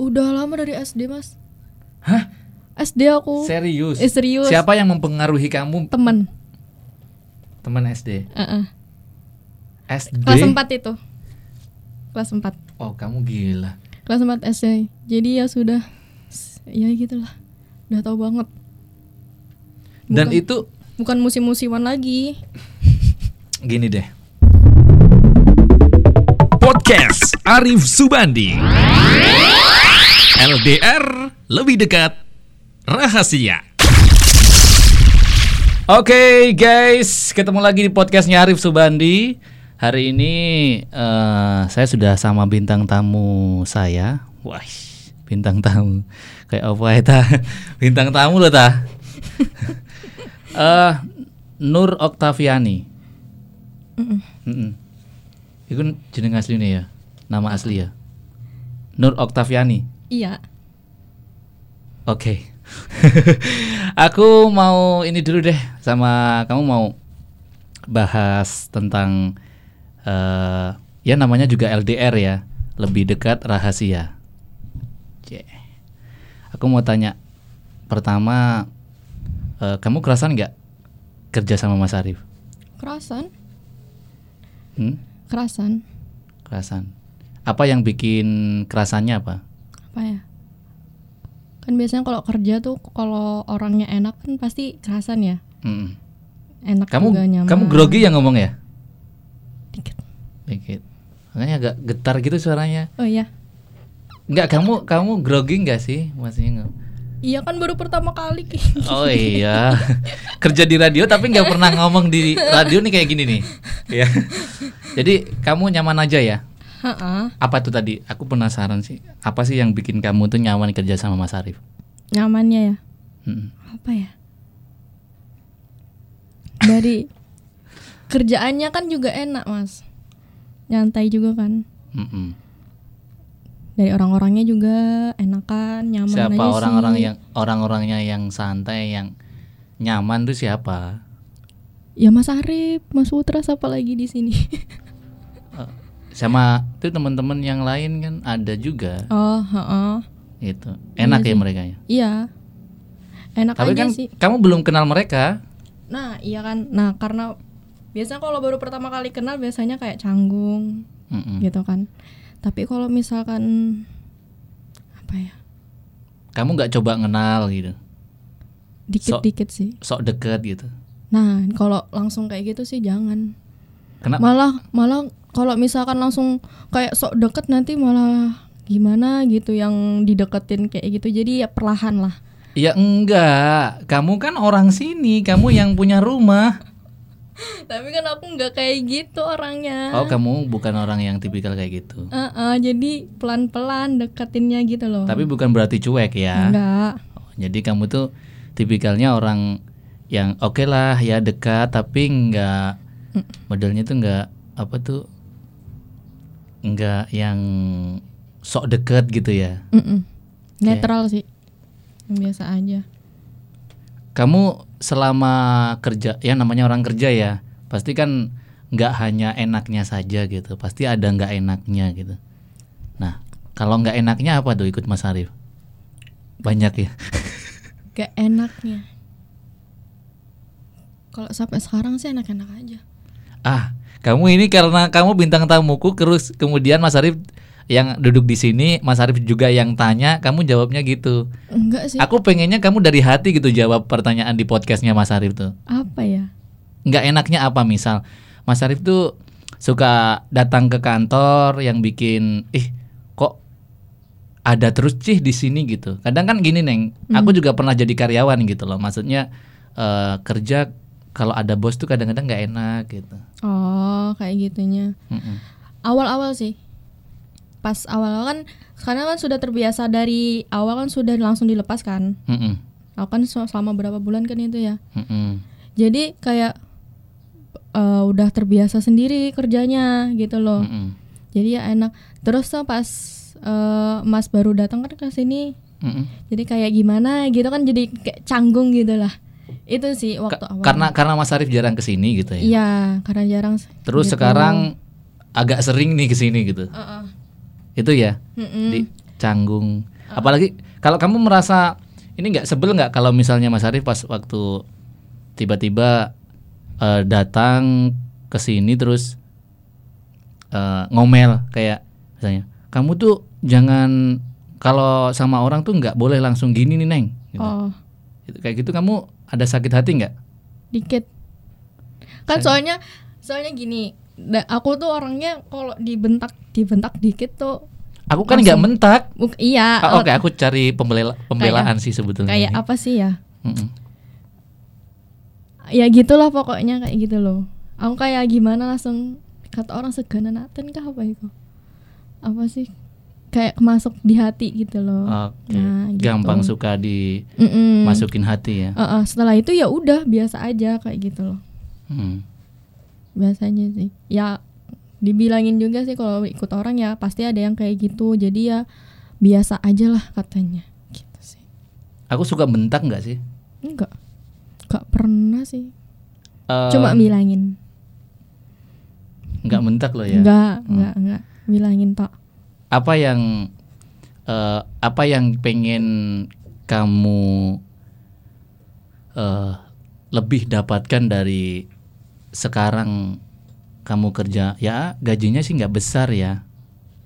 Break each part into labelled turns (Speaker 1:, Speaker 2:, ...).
Speaker 1: Udah lama dari SD mas.
Speaker 2: Hah?
Speaker 1: SD aku.
Speaker 2: Serius?
Speaker 1: Eh, serius.
Speaker 2: Siapa yang mempengaruhi kamu
Speaker 1: Temen.
Speaker 2: teman SD?
Speaker 1: Heeh.
Speaker 2: SD?
Speaker 1: Kelas 4 itu. Kelas 4.
Speaker 2: Oh, kamu gila.
Speaker 1: Kelas 4 SD. Jadi ya sudah. Ya gitulah. Udah tahu banget.
Speaker 2: Dan
Speaker 1: Bukan-
Speaker 2: itu
Speaker 1: Bukan musim-musiman lagi.
Speaker 2: gini deh.
Speaker 3: Podcast Arif Subandi. LDR lebih dekat rahasia.
Speaker 2: Oke guys, ketemu lagi di podcastnya Arif Subandi. Hari ini eh, saya sudah sama bintang tamu saya. Wah, bintang tamu. Kayak apa ya ta? Bintang tamu loh ta. Eh, Nur Oktaviani. Mm-mm. Itu jeneng asli ya, nama asli ya. Nur Oktaviani.
Speaker 1: Iya.
Speaker 2: Oke. Aku mau ini dulu deh sama kamu mau bahas tentang eh ya namanya juga LDR ya, lebih dekat rahasia. Cie. Aku mau tanya pertama eh, kamu kerasan nggak kerja sama Mas Arif?
Speaker 1: Kerasan.
Speaker 2: Hmm?
Speaker 1: Kerasan.
Speaker 2: Kerasan. Apa yang bikin kerasannya apa?
Speaker 1: Apa ya? Kan biasanya kalau kerja tuh kalau orangnya enak kan pasti kerasan ya.
Speaker 2: Mm-mm.
Speaker 1: Enak
Speaker 2: Kamu
Speaker 1: juga nyaman.
Speaker 2: kamu grogi yang ngomong ya?
Speaker 1: Dikit.
Speaker 2: Dikit. Makanya agak getar gitu suaranya.
Speaker 1: Oh iya.
Speaker 2: Enggak, kamu kamu grogi enggak sih? Maksudnya enggak.
Speaker 1: Iya kan baru pertama kali.
Speaker 2: Oh iya. Kerja di radio tapi nggak pernah ngomong di radio nih kayak gini nih. Ya. Jadi kamu nyaman aja ya?
Speaker 1: Heeh.
Speaker 2: Apa tuh tadi? Aku penasaran sih. Apa sih yang bikin kamu tuh nyaman kerja sama Mas Arif?
Speaker 1: Nyamannya ya.
Speaker 2: Mm-mm.
Speaker 1: Apa ya? Dari kerjaannya kan juga enak, Mas. Nyantai juga kan.
Speaker 2: Mm-mm.
Speaker 1: Dari orang-orangnya juga enakan, nyaman
Speaker 2: Siapa
Speaker 1: aja
Speaker 2: orang-orang
Speaker 1: sih.
Speaker 2: yang orang-orangnya yang santai yang nyaman tuh siapa?
Speaker 1: Ya Mas Arif, Mas Putra siapa lagi di sini?
Speaker 2: Sama tuh teman-teman yang lain kan ada juga
Speaker 1: oh, heeh.
Speaker 2: gitu. Enak
Speaker 1: Iya
Speaker 2: ya
Speaker 1: sih.
Speaker 2: mereka ya.
Speaker 1: Iya. Enak
Speaker 2: Tapi
Speaker 1: aja
Speaker 2: kan
Speaker 1: sih.
Speaker 2: kamu belum kenal mereka.
Speaker 1: Nah, iya kan. Nah, karena biasanya kalau baru pertama kali kenal biasanya kayak canggung
Speaker 2: Mm-mm.
Speaker 1: gitu kan. Tapi kalau misalkan apa ya?
Speaker 2: Kamu nggak coba kenal gitu.
Speaker 1: Dikit-dikit sih.
Speaker 2: Sok deket gitu.
Speaker 1: Nah, kalau langsung kayak gitu sih jangan.
Speaker 2: Kenapa?
Speaker 1: Malah malah kalau misalkan langsung kayak sok deket nanti malah gimana gitu yang dideketin kayak gitu. Jadi ya perlahan lah.
Speaker 2: Ya enggak, kamu kan orang sini, kamu yang punya rumah.
Speaker 1: Tapi kan aku nggak kayak gitu orangnya.
Speaker 2: Oh, kamu bukan orang yang tipikal kayak gitu.
Speaker 1: Eh-eh, jadi pelan-pelan deketinnya gitu loh.
Speaker 2: Tapi bukan berarti cuek ya.
Speaker 1: enggak.
Speaker 2: Oh, jadi kamu tuh tipikalnya orang yang oke lah ya dekat tapi enggak modelnya tuh enggak apa tuh enggak yang sok deket gitu ya.
Speaker 1: Mm-mm. Netral sih. Yang biasa aja.
Speaker 2: Kamu selama kerja ya namanya orang kerja ya pasti kan nggak hanya enaknya saja gitu pasti ada nggak enaknya gitu nah kalau nggak enaknya apa tuh ikut Mas Arif banyak ya
Speaker 1: Gak enaknya. Kalau sampai sekarang sih enak-enak aja.
Speaker 2: ah kamu ini karena kamu bintang tamuku terus kemudian Mas Arif yang duduk di sini Mas Arif juga yang tanya kamu jawabnya gitu.
Speaker 1: Enggak sih.
Speaker 2: aku pengennya kamu dari hati gitu jawab pertanyaan di podcastnya Mas Arif tuh.
Speaker 1: Apa ya?
Speaker 2: nggak enaknya apa misal Mas Arif tuh suka datang ke kantor yang bikin ih kok ada terus sih di sini? gitu. Kadang kan gini neng aku juga pernah jadi karyawan gitu loh. Maksudnya eh, kerja kalau ada bos tuh kadang-kadang nggak enak gitu
Speaker 1: Oh, kayak gitunya. Awal-awal sih. Pas awal kan sekarang kan sudah terbiasa dari awal kan sudah langsung dilepas kan.
Speaker 2: Mm-mm.
Speaker 1: Aku kan sel- selama berapa bulan kan itu ya. Jadi kayak eh, udah terbiasa sendiri kerjanya gitu loh. Jadi ya enak. Terus tuh pas eh, Mas baru datang kan ke sini. Jadi kayak gimana gitu kan jadi kayak canggung gitu lah. Itu sih waktu
Speaker 2: Ka-
Speaker 1: awal.
Speaker 2: karena karena Mas Arif jarang ke sini gitu ya
Speaker 1: Iya, karena jarang.
Speaker 2: terus
Speaker 1: gitu.
Speaker 2: sekarang agak sering nih ke sini gitu
Speaker 1: Heeh.
Speaker 2: itu ya
Speaker 1: Mm-mm.
Speaker 2: Di- canggung. Apalagi kalau kamu merasa ini nggak sebel nggak kalau misalnya Mas Arif pas waktu tiba-tiba eh, datang ke sini terus eh, ngomel kayak misalnya kamu tuh jangan kalau sama orang tuh nggak boleh langsung gini nih neng. Gitu.
Speaker 1: Oh.
Speaker 2: Kayak gitu kamu ada sakit hati nggak?
Speaker 1: dikit. Kan soalnya soalnya gini, aku tuh orangnya kalau dibentak dibentak dikit tuh
Speaker 2: Aku kan nggak mentak.
Speaker 1: buk- iya.
Speaker 2: Ah,
Speaker 1: oh,
Speaker 2: Oke, aku cari pembela pembelaan sih sebetulnya.
Speaker 1: kayak
Speaker 2: ini.
Speaker 1: apa sih ya?
Speaker 2: Mm-mm.
Speaker 1: Ya gitulah pokoknya kayak gitu loh. Aku kayak gimana langsung kata orang segananaten kah apa itu? Apa sih? Kayak masuk di hati gitu loh.
Speaker 2: Oke.
Speaker 1: Nah, gitu.
Speaker 2: Gampang suka dimasukin hati ya.
Speaker 1: Uh-uh, setelah itu ya udah biasa aja kayak gitu loh.
Speaker 2: Hmm.
Speaker 1: Biasanya sih. Ya dibilangin juga sih kalau ikut orang ya pasti ada yang kayak gitu. Jadi ya biasa aja lah katanya. Gitu sih.
Speaker 2: Aku suka bentak nggak sih?
Speaker 1: Enggak. Enggak pernah sih.
Speaker 2: Eh,
Speaker 1: Cuma bilangin.
Speaker 2: nggak bentak loh ya.
Speaker 1: Enggak, enggak, enggak. Bilangin tok.
Speaker 2: Apa yang eh, apa yang pengen kamu eh, lebih dapatkan dari sekarang kamu kerja? Ya gajinya sih nggak besar ya.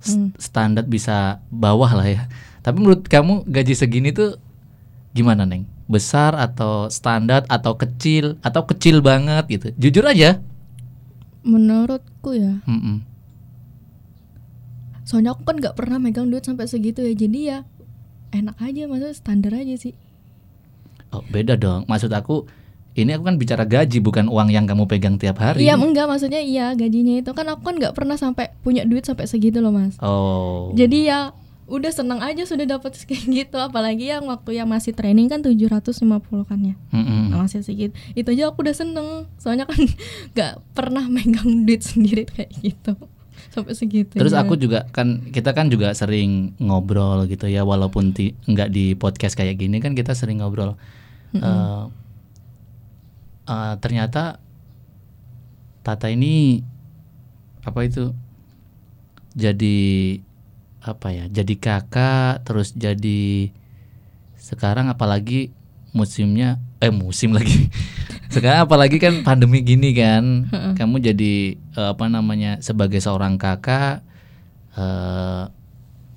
Speaker 1: Hmm.
Speaker 2: Standar bisa bawah lah ya. Tapi menurut kamu gaji segini tuh gimana neng? Besar atau standar atau kecil atau kecil banget gitu? Jujur aja.
Speaker 1: Menurutku ya.
Speaker 2: Mm-mm.
Speaker 1: Soalnya aku kan nggak pernah megang duit sampai segitu ya. Jadi ya enak aja maksudnya standar aja sih.
Speaker 2: Oh, beda dong. Maksud aku ini aku kan bicara gaji bukan uang yang kamu pegang tiap hari.
Speaker 1: Iya enggak maksudnya iya gajinya itu kan aku kan nggak pernah sampai punya duit sampai segitu loh mas.
Speaker 2: Oh.
Speaker 1: Jadi ya udah seneng aja sudah dapat kayak gitu apalagi yang waktu yang masih training kan 750 kan ya. Nah, masih sedikit itu aja aku udah seneng soalnya kan nggak pernah megang duit sendiri kayak gitu sampai segitu
Speaker 2: Terus aku juga kan kita kan juga sering ngobrol gitu ya walaupun ti- nggak di podcast kayak gini kan kita sering ngobrol. Eh, eh, ternyata Tata ini apa itu jadi apa ya jadi kakak terus jadi sekarang apalagi musimnya eh musim lagi. Sekarang apalagi kan pandemi gini kan kamu jadi eh, apa namanya sebagai seorang kakak eh,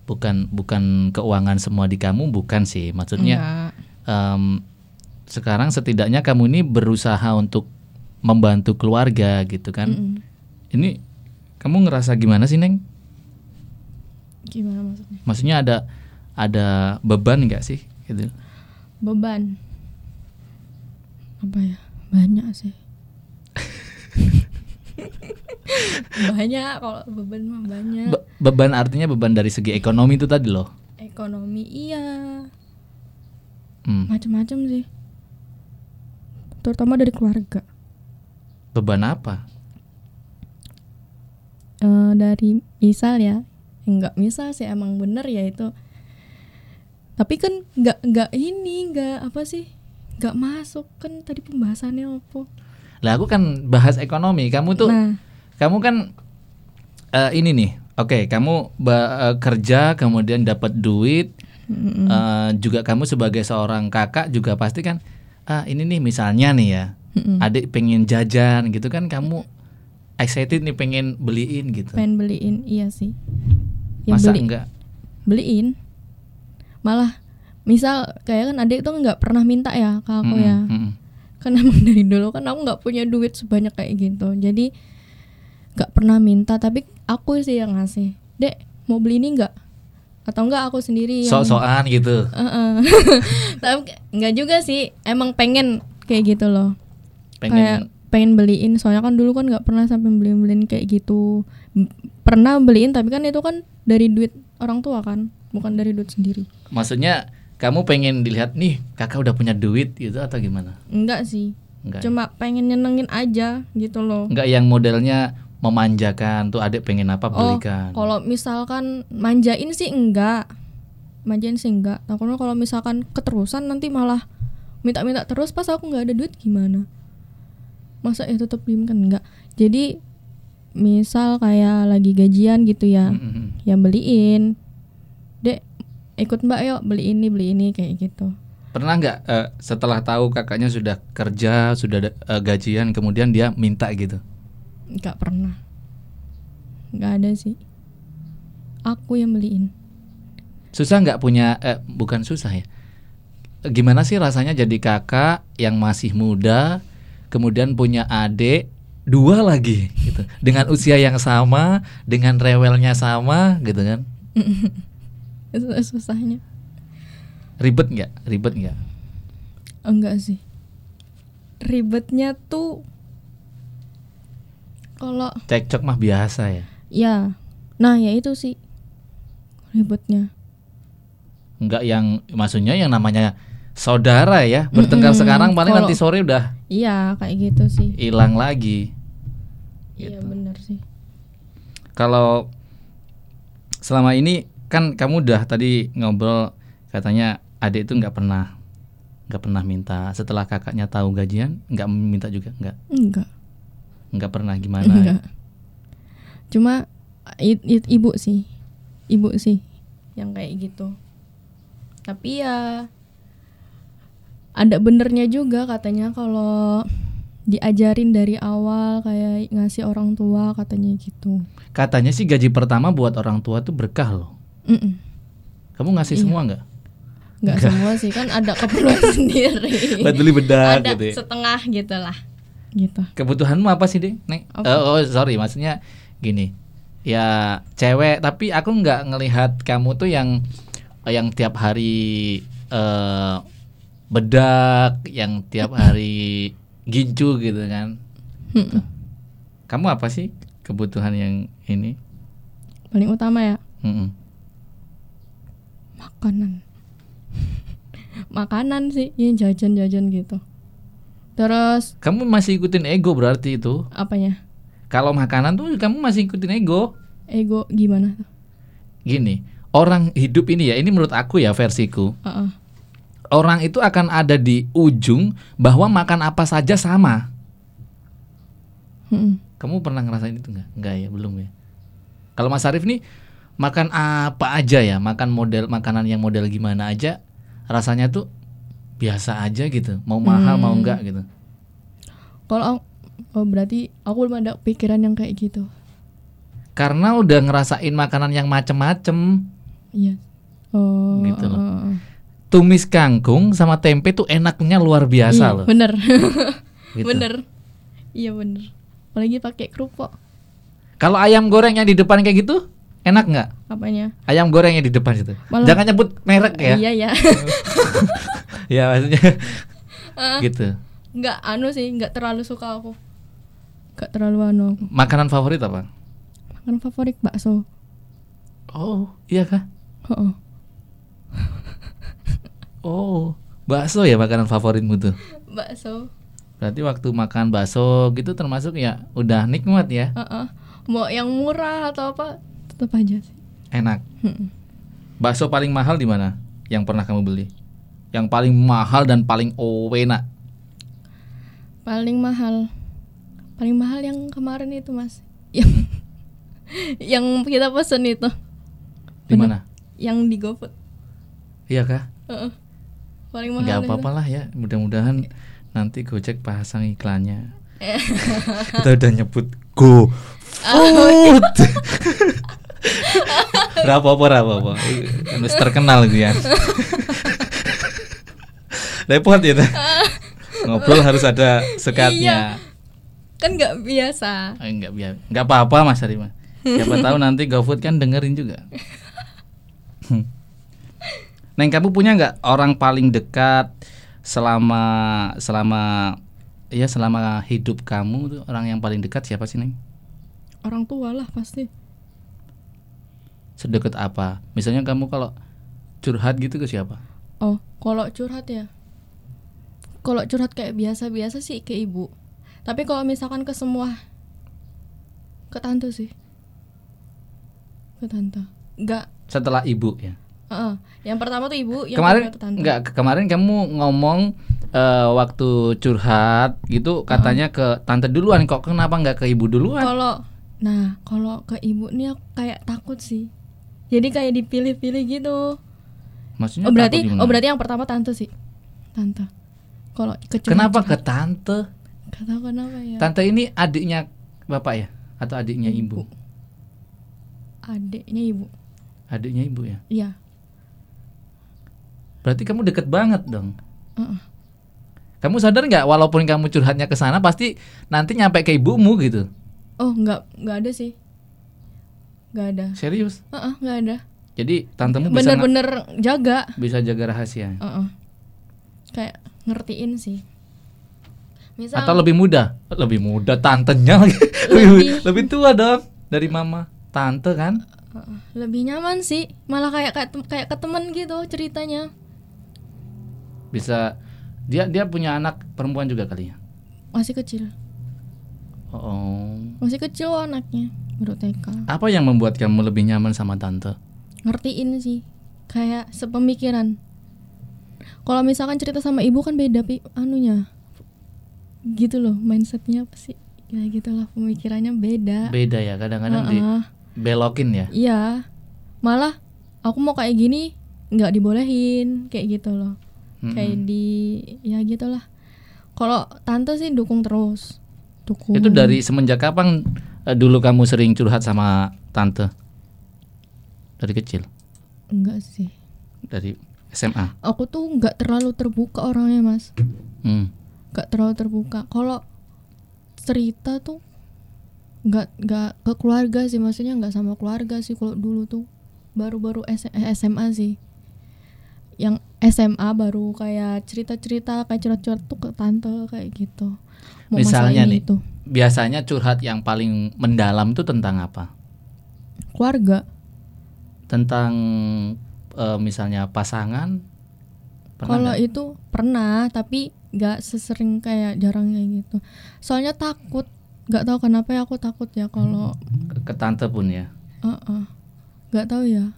Speaker 2: bukan bukan keuangan semua di kamu bukan sih. Maksudnya em, sekarang setidaknya kamu ini berusaha untuk membantu keluarga gitu kan.
Speaker 1: Mm-mm.
Speaker 2: ini kamu ngerasa gimana sih neng?
Speaker 1: Gimana maksudnya?
Speaker 2: Maksudnya ada ada beban nggak sih gitu?
Speaker 1: Beban apa ya? Banyak sih. Banyak kalau beban mah banyak.
Speaker 2: Be- beban artinya beban dari segi ekonomi itu tadi loh.
Speaker 1: Ekonomi iya.
Speaker 2: Hmm,
Speaker 1: macam-macam sih. Terutama dari keluarga.
Speaker 2: Beban apa?
Speaker 1: Eh, dari misal ya. Enggak misal sih emang bener ya itu. Tapi kan nggak nggak ini nggak apa sih nggak masuk kan tadi pembahasannya apa?
Speaker 2: Lah aku kan bahas ekonomi. Kamu tuh
Speaker 1: nah.
Speaker 2: kamu kan eh, ini nih. Oke kamu ba- eh, kerja kemudian dapat duit
Speaker 1: mm-mm.
Speaker 2: eh, juga kamu sebagai seorang kakak juga pasti kan ah ini nih misalnya nih ya
Speaker 1: Mm-mm.
Speaker 2: adik pengen jajan gitu kan kamu excited nih pengen beliin gitu.
Speaker 1: Pengen beliin iya sih. Ya
Speaker 2: masa
Speaker 1: beli
Speaker 2: enggak?
Speaker 1: Beliin. Malah misal kayak kan adik tuh nggak pernah minta ya ke aku
Speaker 2: Mm-mm,
Speaker 1: ya.
Speaker 2: mm-mm.
Speaker 1: kan emang dari dulu kan aku nggak punya duit sebanyak kayak gitu. Jadi nggak pernah minta tapi aku sih yang ngasih. Dek mau beli ini nggak? Atau enggak aku sendiri yang
Speaker 2: sok-sokan gitu.
Speaker 1: Tapi nggak juga sih. Emang pengen kayak gitu loh. Kayak
Speaker 2: pengen
Speaker 1: pengen beliin. Soalnya kan dulu kan nggak pernah sampai beliin beliin kayak gitu. Pernah beliin tapi kan itu kan dari duit orang tua kan bukan dari duit sendiri.
Speaker 2: Maksudnya kamu pengen dilihat nih kakak udah punya duit gitu atau gimana
Speaker 1: enggak sih
Speaker 2: enggak ya?
Speaker 1: cuma pengen nyenengin aja gitu loh
Speaker 2: enggak yang modelnya memanjakan tuh adik pengen apa
Speaker 1: Oh,
Speaker 2: belikan
Speaker 1: kalau misalkan manjain sih enggak. Manjain sih enggak. Takutnya kalau misalkan keterusan nanti malah minta-minta terus pas aku nggak ada duit gimana? Masa ya tetap diem kan enggak. Jadi misal kayak lagi gajian gitu ya,
Speaker 2: Mm-mm.
Speaker 1: ya beliin. Ikut mbak yuk beli ini beli ini kayak gitu
Speaker 2: Pernah nggak eh, setelah tahu kakaknya sudah kerja, sudah eh, gajian, kemudian dia minta gitu?
Speaker 1: nggak pernah nggak ada sih aku yang beliin
Speaker 2: Susah nggak punya? Eh, bukan susah ya. Gimana sih rasanya jadi kakak yang masih muda, kemudian punya adik dua lagi gitu, dengan usia yang sama, dengan rewelnya sama, gitu kan?
Speaker 1: itu susahnya
Speaker 2: Ribet nggak? Ribet nggak?
Speaker 1: enggak sih ribetnya tuh kalau
Speaker 2: Cekcok mah biasa ya.
Speaker 1: ya nah ya itu sih ribetnya
Speaker 2: Nggak yang maksudnya yang namanya saudara ya bertengkar
Speaker 1: Mm-mm.
Speaker 2: sekarang paling
Speaker 1: Kalau-
Speaker 2: nanti sore udah
Speaker 1: iya kayak gitu sih
Speaker 2: hilang lagi.
Speaker 1: iya
Speaker 2: Gitu.
Speaker 1: bener sih
Speaker 2: Kalau selama ini kan kamu udah tadi ngobrol katanya adik itu nggak pernah nggak pernah minta. Setelah kakaknya tahu gajian nggak minta juga? Nggak?
Speaker 1: Enggak
Speaker 2: nggak pernah gimana?
Speaker 1: Enggak cuma i- i- ibu sih. Ibu sih yang kayak gitu. Tapi ya ada benernya juga katanya kalau diajarin dari awal kayak ngasih orang tua katanya gitu.
Speaker 2: Katanya sih gaji pertama buat orang tua tuh berkah loh
Speaker 1: Mm-mm.
Speaker 2: kamu ngasih
Speaker 1: Iya.
Speaker 2: semua nggak
Speaker 1: nggak semua sih kan ada keperluan sendiri
Speaker 2: buat beli bedak
Speaker 1: ada
Speaker 2: gitu ya.
Speaker 1: setengah gitu lah gitu
Speaker 2: kebutuhanmu apa sih deh Nek?
Speaker 1: Apa?
Speaker 2: Eh, oh sorry maksudnya gini ya cewek tapi aku nggak ngelihat kamu tuh yang yang tiap hari eh bedak yang tiap hari gincu gitu kan kamu apa sih kebutuhan yang ini
Speaker 1: paling utama ya
Speaker 2: Mm-mm.
Speaker 1: Makanan makanan sih ini jajan-jajan gitu terus
Speaker 2: kamu masih ikutin ego berarti itu
Speaker 1: apanya
Speaker 2: kalau makanan tuh kamu masih ikutin ego
Speaker 1: ego gimana
Speaker 2: gini orang hidup ini ya ini menurut aku ya versiku
Speaker 1: Heeh.
Speaker 2: orang itu akan ada di ujung bahwa makan apa saja sama.
Speaker 1: Mm-mm.
Speaker 2: Kamu pernah ngerasain itu nggak? Nggak ya, belum ya. Kalau Mas Arif nih makan apa aja ya, makan model makanan yang model gimana aja, rasanya tuh biasa aja gitu. Mau mahal mau
Speaker 1: Hmm.
Speaker 2: enggak gitu.
Speaker 1: kalau oh berarti aku belum ada pikiran yang kayak gitu
Speaker 2: Karena udah ngerasain makanan yang macem-macem.
Speaker 1: iya oh
Speaker 2: Gitu loh.
Speaker 1: oh, oh.
Speaker 2: Tumis kangkung sama tempe tuh enaknya luar biasa
Speaker 1: Iya,
Speaker 2: loh.
Speaker 1: bener
Speaker 2: Gitu.
Speaker 1: bener iya bener apalagi pakai kerupuk
Speaker 2: Kalau ayam goreng yang di depan kayak gitu, enak nggak?
Speaker 1: apanya
Speaker 2: Ayam goreng yang di depan itu.
Speaker 1: Malah-
Speaker 2: Jangan nyebut merek ya.
Speaker 1: iya ya
Speaker 2: ya maksudnya
Speaker 1: Ah.
Speaker 2: gitu.
Speaker 1: nggak anu sih nggak terlalu suka aku nggak terlalu anu aku
Speaker 2: Makanan favorit apa?
Speaker 1: makanan favorit bakso
Speaker 2: Oh, iya kah?
Speaker 1: Heeh.
Speaker 2: Oh, bakso ya makanan favoritmu tuh.
Speaker 1: bakso
Speaker 2: Berarti waktu makan bakso gitu termasuk ya udah nikmat ya,
Speaker 1: Heeh. mau yang murah atau apa tetap aja sih
Speaker 2: enak.
Speaker 1: Mm-mm.
Speaker 2: Bakso paling mahal di mana? Yang pernah kamu beli? Yang paling mahal dan paling enak.
Speaker 1: paling mahal paling mahal yang kemarin itu mas yang yang kita pesen itu
Speaker 2: Di mana?
Speaker 1: yang di GoFood
Speaker 2: Iya kah?
Speaker 1: Heeh. paling mahal
Speaker 2: Nggak
Speaker 1: itu.
Speaker 2: apa-apa lah ya. Mudah-mudahan nanti Gojek pasang iklannya. Kita udah nyebut Go Food. Rapopo rapopo. Harus terkenal gitu ya. Repot ya. Ngobrol harus ada sekatnya.
Speaker 1: kan nggak biasa
Speaker 2: Eh, enggak biar enggak apa-apa Mas Arima. Siapa tahu nanti GoFood kan dengerin juga. Neng kamu punya nggak orang paling dekat selama selama ya selama hidup kamu tuh orang yang paling dekat siapa sih Neng?
Speaker 1: orang tua lah pasti
Speaker 2: Sedekat apa? Misalnya kamu kalau curhat gitu ke siapa?
Speaker 1: oh kalau curhat ya kalau curhat kayak biasa-biasa sih ke ibu tapi kalau misalkan ke semua ke tante sih ke tante nggak
Speaker 2: Setelah ibu ya.
Speaker 1: Heeh. yang pertama tuh ibu yang
Speaker 2: kemarin
Speaker 1: kedua ke tante
Speaker 2: enggak ke- kemarin kamu ngomong eh, waktu curhat gitu katanya ke tante duluan kok kenapa nggak ke ibu duluan?
Speaker 1: Kalau nah kalau ke ibu nih aku kayak takut sih. Jadi kayak dipilih-pilih gitu.
Speaker 2: Maksudnya
Speaker 1: Oh berarti oh berarti yang pertama tante sih. Tante. Kalau ke
Speaker 2: Kenapa ke tante?
Speaker 1: Gak tahu kenapa ya.
Speaker 2: Tante ini adiknya bapak ya atau adiknya ibu?
Speaker 1: Adiknya ibu.
Speaker 2: Adiknya ibu ya.
Speaker 1: Iya.
Speaker 2: Berarti kamu deket banget dong.
Speaker 1: Heeh.
Speaker 2: Kamu sadar nggak walaupun kamu curhatnya ke sana pasti nanti nyampe ke ibumu gitu.
Speaker 1: Oh nggak nggak ada sih. Nggak ada.
Speaker 2: Serius.
Speaker 1: Heeh nggak ada.
Speaker 2: Jadi tantemu bisa
Speaker 1: Bener-bener jaga.
Speaker 2: bisa jaga rahasia.
Speaker 1: Heeh. Kayak ngertiin sih. Misal
Speaker 2: Atau lebih muda? Lebih muda tantenya lagi. lebih,
Speaker 1: Lebih.
Speaker 2: tua dong dari mama. Tante kan?
Speaker 1: Lebih nyaman sih. Malah kayak kayak, kayak ke temen gitu ceritanya.
Speaker 2: Bisa dia dia punya anak perempuan juga kali ya.
Speaker 1: Masih kecil.
Speaker 2: Oh.
Speaker 1: Masih kecil anaknya. Baru TK.
Speaker 2: Apa yang membuat kamu lebih nyaman sama tante?
Speaker 1: Ngertiin sih. Kayak sepemikiran. Kalau misalkan cerita sama ibu kan beda pi anunya. Gitu loh mindsetnya apa sih? Ya gitulah pemikirannya beda.
Speaker 2: Beda ya, kadang-kadang
Speaker 1: Heeh.
Speaker 2: dibelokin ya.
Speaker 1: Iya. Malah aku mau kayak gini nggak dibolehin kayak gitu loh.
Speaker 2: Mm-mm.
Speaker 1: Kayak di ya gitulah. Kalau tante sih dukung terus. Dukung.
Speaker 2: Itu dari semenjak kapan dulu kamu sering curhat sama tante? Dari kecil,
Speaker 1: enggak sih.
Speaker 2: dari SMA.
Speaker 1: Aku tuh nggak terlalu terbuka orangnya, Mas.
Speaker 2: Hmm.
Speaker 1: Terlalu terbuka. Kalau cerita tuh nggak nggak ke keluarga sih, maksudnya nggak sama keluarga sih kalau dulu tuh baru-baru S- eh, SMA sih. Yang SMA baru kayak cerita-cerita kayak curhat-curhat tuh ke tante kayak gitu. Mau
Speaker 2: Misalnya nih.
Speaker 1: itu.
Speaker 2: Biasanya curhat yang paling mendalam itu tentang apa?
Speaker 1: Keluarga.
Speaker 2: Tentang eh, misalnya pasangan?
Speaker 1: Kalau itu pernah, tapi nggak sesering kayak jarang kayak gitu. Soalnya takut, nggak tahu kenapa ya aku takut ya kalau
Speaker 2: ke, ke tante pun ya.
Speaker 1: Heeh. nggak tahu ya.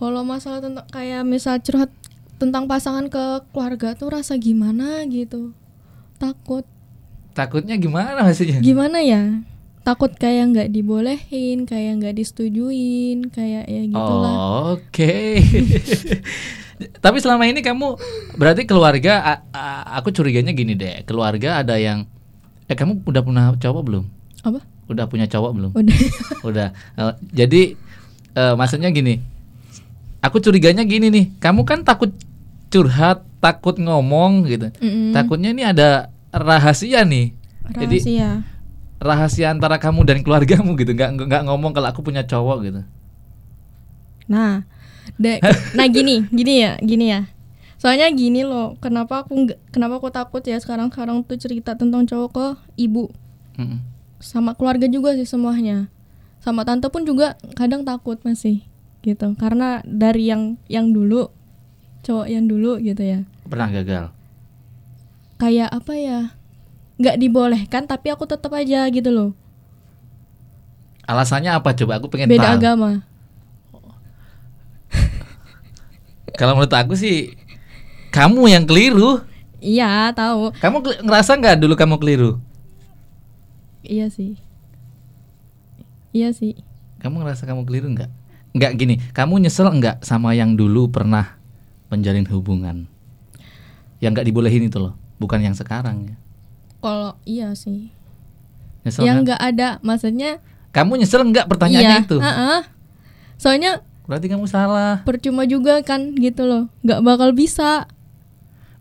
Speaker 1: Kalau masalah tentang kayak misal curhat tentang pasangan ke keluarga tuh rasa gimana gitu. Takut.
Speaker 2: Takutnya gimana maksudnya?
Speaker 1: Gimana ya? Takut kayak nggak dibolehin, kayak nggak disetujuin, kayak ya gitulah.
Speaker 2: Oh, Oke. Tapi selama ini kamu berarti keluarga aku curiganya gini deh. Keluarga ada yang eh kamu udah punya cowok belum?
Speaker 1: Apa?
Speaker 2: Udah punya cowok belum?
Speaker 1: Udah.
Speaker 2: Udah. Eh, jadi eh, maksudnya gini. Aku curiganya gini nih. Kamu kan takut curhat, takut ngomong gitu.
Speaker 1: Mm-mm.
Speaker 2: Takutnya ini ada rahasia nih. Jadi
Speaker 1: Rahasia.
Speaker 2: rahasia antara kamu dan keluargamu gitu. Nggak nggak ngomong kalau aku punya cowok gitu.
Speaker 1: Nah, da- nah gini, gini ya, gini ya. Soalnya gini loh, kenapa aku nggak, kenapa aku takut ya sekarang sekarang tuh cerita tentang cowok ke ibu
Speaker 2: Mm-mm.
Speaker 1: sama keluarga juga sih semuanya. Sama tante pun juga kadang takut masih gitu. Karena dari yang yang dulu cowok yang dulu gitu ya.
Speaker 2: Pernah gagal.
Speaker 1: Kayak apa ya? nggak dibolehkan tapi aku tetap aja gitu loh.
Speaker 2: Alasannya apa coba? Aku pengen
Speaker 1: Beda
Speaker 2: tahu.
Speaker 1: agama.
Speaker 2: Kalau menurut aku sih kamu yang keliru.
Speaker 1: Iya, tahu.
Speaker 2: Kamu ngerasa nggak dulu kamu keliru?
Speaker 1: Iya sih. Iya sih.
Speaker 2: Kamu ngerasa kamu keliru nggak? Nggak gini. Kamu nyesel nggak sama yang dulu pernah menjalin hubungan? Yang nggak dibolehin itu loh, bukan yang sekarang ya.
Speaker 1: Kalau iya sih.
Speaker 2: Nyesel
Speaker 1: yang
Speaker 2: nggak?
Speaker 1: nggak ada maksudnya
Speaker 2: Kamu nyesel nggak pertanyaannya
Speaker 1: iya,
Speaker 2: itu?
Speaker 1: heeh. soalnya
Speaker 2: Berarti kamu salah.
Speaker 1: percuma juga kan gitu loh nggak bakal bisa.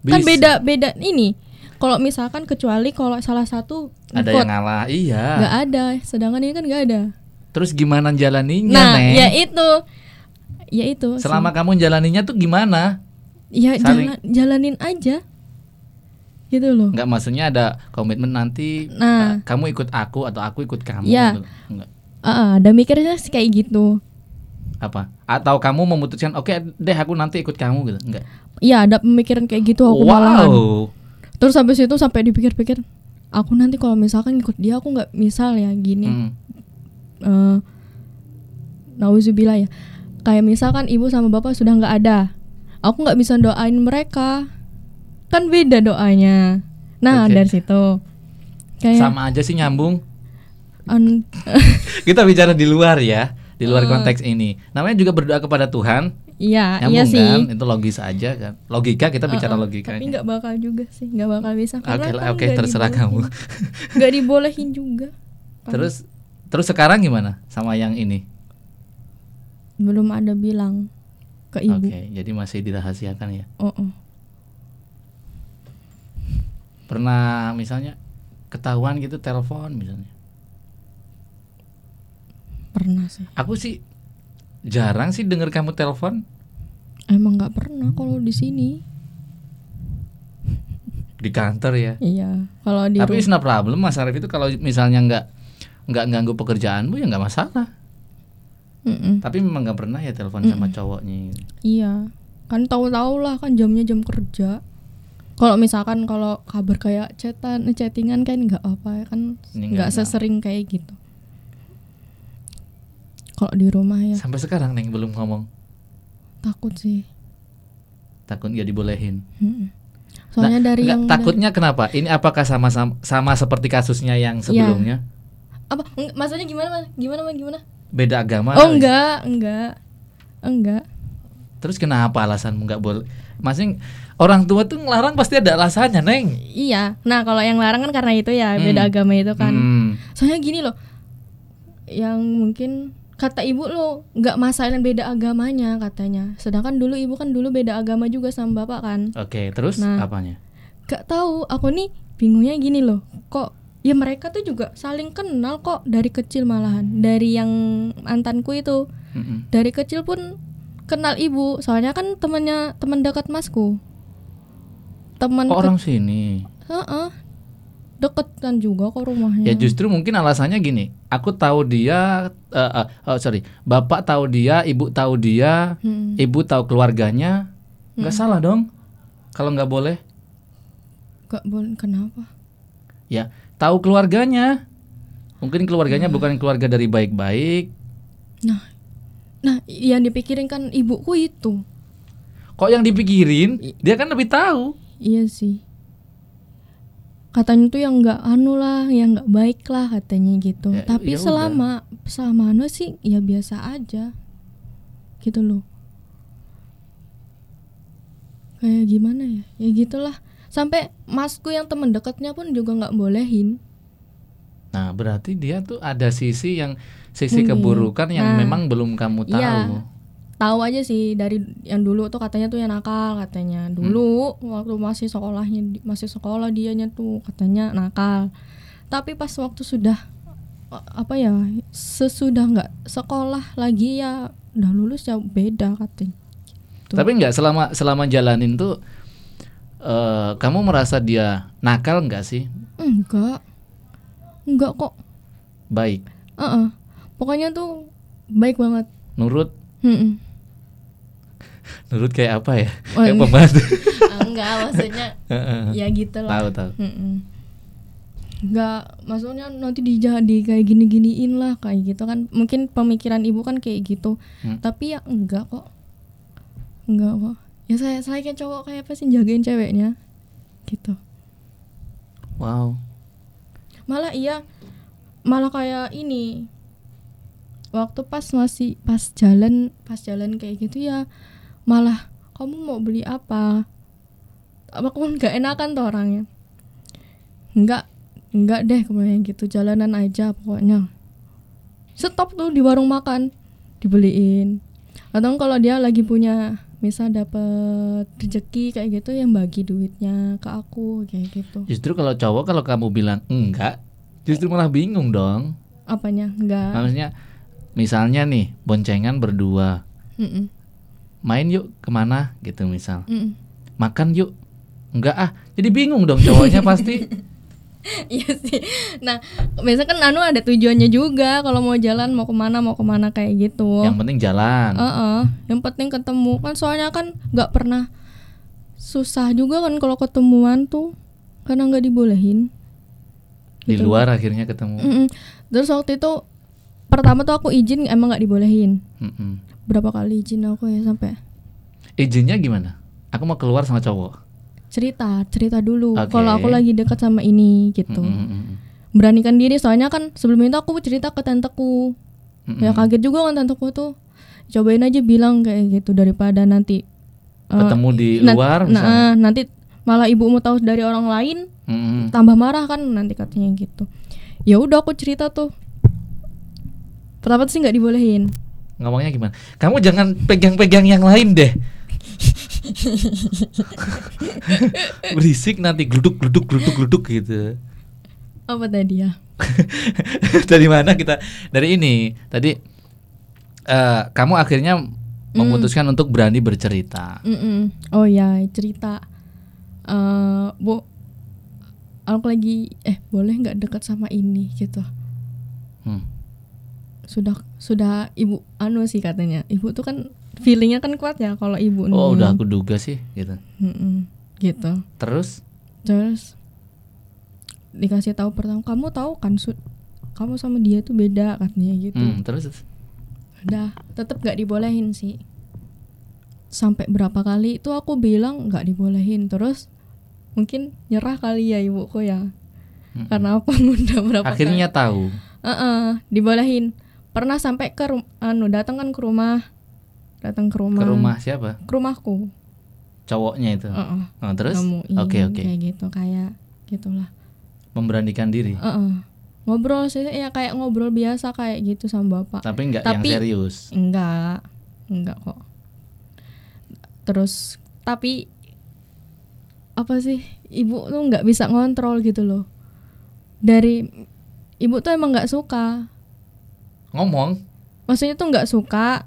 Speaker 1: kan
Speaker 2: Bisa.
Speaker 1: beda beda ini kalau misalkan kecuali kalau salah satu
Speaker 2: Ada yang ngalah, iya.
Speaker 1: nggak ada sedangkan ini kan nggak ada
Speaker 2: Terus gimana jalaninya,
Speaker 1: nah
Speaker 2: Neng?
Speaker 1: ya itu ya itu sih.
Speaker 2: Selama kamu jalaninya tuh gimana?
Speaker 1: ya
Speaker 2: saling-
Speaker 1: jalan, jalanin aja gitu loh
Speaker 2: Nggak maksudnya ada komitmen nanti
Speaker 1: Nah.
Speaker 2: eh, kamu ikut aku atau aku ikut kamu
Speaker 1: Iya.
Speaker 2: gitu.
Speaker 1: Ah, ada mikirnya sih kayak gitu
Speaker 2: apa? Atau kamu memutuskan oke deh aku nanti ikut kamu gitu. Enggak.
Speaker 1: Iya ada pemikiran kayak gitu aku malahan
Speaker 2: wow.
Speaker 1: Terus habis itu sampai dipikir-pikir, aku nanti kalau misalkan ikut dia aku nggak misal ya gini.
Speaker 2: Hmm.
Speaker 1: eh nauzubillah ya. Kayak misalkan ibu sama bapak sudah nggak ada, aku nggak bisa doain mereka. Kan beda doanya. Nah
Speaker 2: Oke.
Speaker 1: dari situ kayak
Speaker 2: Sama aja sih nyambung.
Speaker 1: an-
Speaker 2: Kita bicara di luar ya, di luar
Speaker 1: Eh.
Speaker 2: konteks ini. Namanya juga berdoa kepada Tuhan.
Speaker 1: Iya,
Speaker 2: Nyambung
Speaker 1: iya sih.
Speaker 2: kan? Itu logis aja kan. Logika kita bicara
Speaker 1: Uh-uh,
Speaker 2: logikanya.
Speaker 1: Tapi nggak bakal juga sih, nggak bakal bisa.
Speaker 2: Oke
Speaker 1: Karena
Speaker 2: lah,
Speaker 1: kan
Speaker 2: oke
Speaker 1: nggak
Speaker 2: terserah kamu.
Speaker 1: dibolehin. Nggak dibolehin juga. Kan
Speaker 2: terus terus sekarang gimana sama yang ini?
Speaker 1: belum ada bilang ke ibu.
Speaker 2: Oke, jadi masih dirahasiakan ya.
Speaker 1: Oh, oh.
Speaker 2: Pernah misalnya ketahuan gitu telepon misalnya.
Speaker 1: Pernah sih.
Speaker 2: Aku sih jarang sih denger kamu telepon
Speaker 1: Emang nggak pernah kalau di sini.
Speaker 2: di kantor ya.
Speaker 1: Iya. Kalau di
Speaker 2: Tapi no problem Mas Arif itu kalau misalnya nggak nggak ganggu pekerjaanmu ya nggak masalah.
Speaker 1: Mm-mm.
Speaker 2: Tapi memang nggak pernah ya telepon sama cowoknya.
Speaker 1: Iya. Kan tahu-tahu lah kan jamnya jam kerja. Kalau misalkan kalau kabar kayak chatan, chattingan kan nggak apa ya kan nggak sesering kayak gitu. Kalau di rumah ya
Speaker 2: Sampai sekarang Neng belum ngomong.
Speaker 1: takut sih.
Speaker 2: Takut nggak dibolehin.
Speaker 1: Mm-mm. Soalnya
Speaker 2: Nah,
Speaker 1: dari
Speaker 2: nggak,
Speaker 1: yang
Speaker 2: takutnya kenapa? Ini apakah sama sama, sama seperti kasusnya yang
Speaker 1: Iya.
Speaker 2: sebelumnya?
Speaker 1: apa? Eng- Maksudnya gimana mas? Gimana mas? Gimana?
Speaker 2: Beda agama?
Speaker 1: Oh enggak, enggak, enggak.
Speaker 2: Terus kenapa alasanmu nggak boleh? Masing orang tua tuh ngelarang pasti ada alasannya, Neng.
Speaker 1: Iya. Nah kalau yang larang kan karena itu ya beda
Speaker 2: Hmm.
Speaker 1: agama itu kan.
Speaker 2: Hmm.
Speaker 1: Soalnya gini loh, yang mungkin kata ibu lo nggak masalahin beda agamanya katanya. Sedangkan dulu ibu kan dulu beda agama juga sama bapak kan.
Speaker 2: Oke, terus
Speaker 1: Nah.
Speaker 2: apanya?
Speaker 1: Gak tahu. Aku nih bingungnya gini loh. Kok ya mereka tuh juga saling kenal kok dari kecil malahan. Dari yang mantanku itu
Speaker 2: Mm-mm.
Speaker 1: dari kecil pun kenal ibu. Soalnya kan temannya teman dekat masku. Teman
Speaker 2: Oh, orang sini.
Speaker 1: Heeh. deket kan juga kok rumahnya.
Speaker 2: Ya justru mungkin alasannya gini. Aku tahu dia, eh, eh, oh sorry, bapak tahu dia, ibu tahu dia,
Speaker 1: Hmm.
Speaker 2: ibu tahu keluarganya, nggak salah dong. Kalau nggak boleh,
Speaker 1: Gak boleh kenapa?
Speaker 2: ya tahu keluarganya. Mungkin keluarganya bukan keluarga dari baik-baik.
Speaker 1: Nah, nah yang dipikirin kan ibuku itu.
Speaker 2: Kok yang dipikirin, dia kan lebih tahu.
Speaker 1: Iya sih. Katanya tuh yang nggak anu lah, yang nggak baik lah katanya gitu.
Speaker 2: Ya,
Speaker 1: Tapi
Speaker 2: ya udah.
Speaker 1: selama selama anu sih ya biasa aja. Gitu loh. Kayak gimana ya? Ya gitulah. Sampai masku yang temen dekatnya pun juga nggak bolehin.
Speaker 2: Nah, berarti dia tuh ada sisi yang sisi
Speaker 1: Mungkin.
Speaker 2: keburukan yang
Speaker 1: Nah,
Speaker 2: memang belum kamu tahu.
Speaker 1: Iya. Tahu aja sih dari yang dulu tuh katanya tuh yang nakal katanya. Dulu waktu masih sekolahnya masih sekolah dianya tuh katanya nakal. Tapi pas waktu sudah apa ya sesudah nggak sekolah lagi ya udah lulus ya beda katanya. Tuh.
Speaker 2: Tapi nggak selama selama jalanin tuh eh, kamu merasa dia nakal nggak sih?
Speaker 1: Enggak. Enggak kok.
Speaker 2: Baik,
Speaker 1: Heeh. Pokoknya tuh baik banget.
Speaker 2: nurut,
Speaker 1: Mm-mm.
Speaker 2: Nurut kayak apa ya?
Speaker 1: Oh,
Speaker 2: kayak pembantu.
Speaker 1: Enggak maksudnya ya gitu lah.
Speaker 2: tahu tahu.
Speaker 1: Mm-mm. Nggak, maksudnya nanti dijadi kayak gini-giniin lah kayak gitu kan. Mungkin pemikiran ibu kan kayak gitu.
Speaker 2: Hmm.
Speaker 1: Tapi ya enggak kok. Enggak kok. Ya saya saya kayak cowok kayak apa sih jagain ceweknya. Gitu.
Speaker 2: Wow.
Speaker 1: Malah iya malah kayak ini. Waktu pas masih pas jalan, pas jalan kayak gitu ya malah kamu mau beli apa? Apa kamu nggak enakan tuh orangnya? Enggak, enggak deh kemarin gitu jalanan aja pokoknya. Stop tuh di warung makan dibeliin. Atau kalau dia lagi punya misal dapat rezeki kayak gitu yang bagi duitnya ke aku kayak gitu.
Speaker 2: Justru kalau cowok kalau kamu bilang enggak, justru malah bingung dong.
Speaker 1: Apanya? Enggak.
Speaker 2: Maksudnya misalnya nih boncengan berdua,
Speaker 1: Mm-mm.
Speaker 2: Main yuk ke mana gitu misal,
Speaker 1: Mm-mm.
Speaker 2: makan yuk, enggak ah, jadi bingung dong cowoknya pasti.
Speaker 1: Iya sih. Nah, biasanya kan anu ada tujuannya juga kalau mau jalan mau ke mana mau ke mana kayak gitu.
Speaker 2: Yang penting jalan.
Speaker 1: Heeh, yang penting ketemu kan soalnya kan nggak pernah susah juga kan kalau ketemuan tuh karena nggak dibolehin.
Speaker 2: Di
Speaker 1: gitu.
Speaker 2: luar akhirnya ketemu.
Speaker 1: Mm-mm. Terus waktu itu pertama tuh aku izin emang nggak dibolehin.
Speaker 2: Mm-mm.
Speaker 1: Berapa kali izin aku ya sampai
Speaker 2: Izinnya gimana? Aku mau keluar sama cowok.
Speaker 1: cerita cerita dulu
Speaker 2: Oke.
Speaker 1: kalau aku lagi dekat sama ini gitu.
Speaker 2: Mm-mm.
Speaker 1: Beranikan diri soalnya kan sebelum itu aku cerita ke tanteku.
Speaker 2: Mm-mm.
Speaker 1: Ya kaget juga kan tanteku tuh. cobain aja bilang kayak gitu daripada nanti eh,
Speaker 2: Ketemu di
Speaker 1: nan-
Speaker 2: luar
Speaker 1: nah,
Speaker 2: misalnya.
Speaker 1: eh, nanti malah ibumu tahu dari orang lain
Speaker 2: Mm-mm.
Speaker 1: tambah marah kan nanti katanya gitu ya udah aku cerita tuh pertama sih nggak dibolehin
Speaker 2: Ngomongnya gimana? Kamu jangan pegang-pegang yang lain deh. Berisik nanti gluduk gluduk gluduk gluduk gitu.
Speaker 1: apa tadi ya
Speaker 2: dari mana kita? Dari ini. Tadi eh, kamu akhirnya memutuskan untuk berani bercerita.
Speaker 1: Mm-mm. oh ya cerita eh bu aku lagi eh boleh nggak dekat sama ini gitu
Speaker 2: Hmm.
Speaker 1: Sudah sudah ibu anu sih katanya. Ibu tuh kan feelingnya kan kuat ya kalau ibu
Speaker 2: Oh, udah aku duga sih gitu.
Speaker 1: Mm-mm. gitu.
Speaker 2: Terus?
Speaker 1: Terus dikasih tahu pertama kamu tahu kan Sud kamu sama dia tuh beda katanya gitu.
Speaker 2: Hmm, terus?
Speaker 1: Udah tetap gak dibolehin sih. Sampai berapa kali itu aku bilang nggak dibolehin. Terus mungkin nyerah kali ya ibuku ya.
Speaker 2: Mm-mm.
Speaker 1: karena aku udah berapa
Speaker 2: akhirnya tahu.
Speaker 1: kali Heeh, dibolehin pernah sampai ke rum- anu datang kan ke rumah datang ke rumah
Speaker 2: Ke rumah siapa?
Speaker 1: ke rumahku
Speaker 2: Cowoknya itu.
Speaker 1: Heeh.
Speaker 2: Oh, terus? Oke, oke.
Speaker 1: kayak gitu kayak gitulah
Speaker 2: Memberanikan diri.
Speaker 1: Heeh. ngobrol sih ya kayak ngobrol biasa kayak gitu sama bapak
Speaker 2: Tapi nggak yang serius.
Speaker 1: enggak enggak kok terus tapi apa sih ibu tuh nggak bisa ngontrol gitu loh dari ibu tuh emang nggak suka
Speaker 2: Ngomong
Speaker 1: maksudnya tuh nggak suka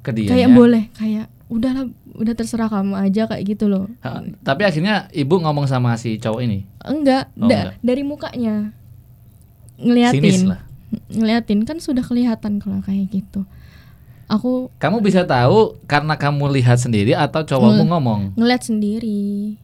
Speaker 2: ke dia.
Speaker 1: kayak boleh kayak udahlah udah terserah kamu aja kayak gitu loh
Speaker 2: Tapi akhirnya ibu ngomong sama si cowok ini.
Speaker 1: enggak,
Speaker 2: Oh,
Speaker 1: da-
Speaker 2: enggak.
Speaker 1: dari mukanya ngeliatin
Speaker 2: Sinis lah.
Speaker 1: ngeliatin kan sudah kelihatan kalau kayak gitu aku
Speaker 2: Kamu bisa tahu karena kamu lihat sendiri atau cowokmu ngomong.
Speaker 1: ngeliat sendiri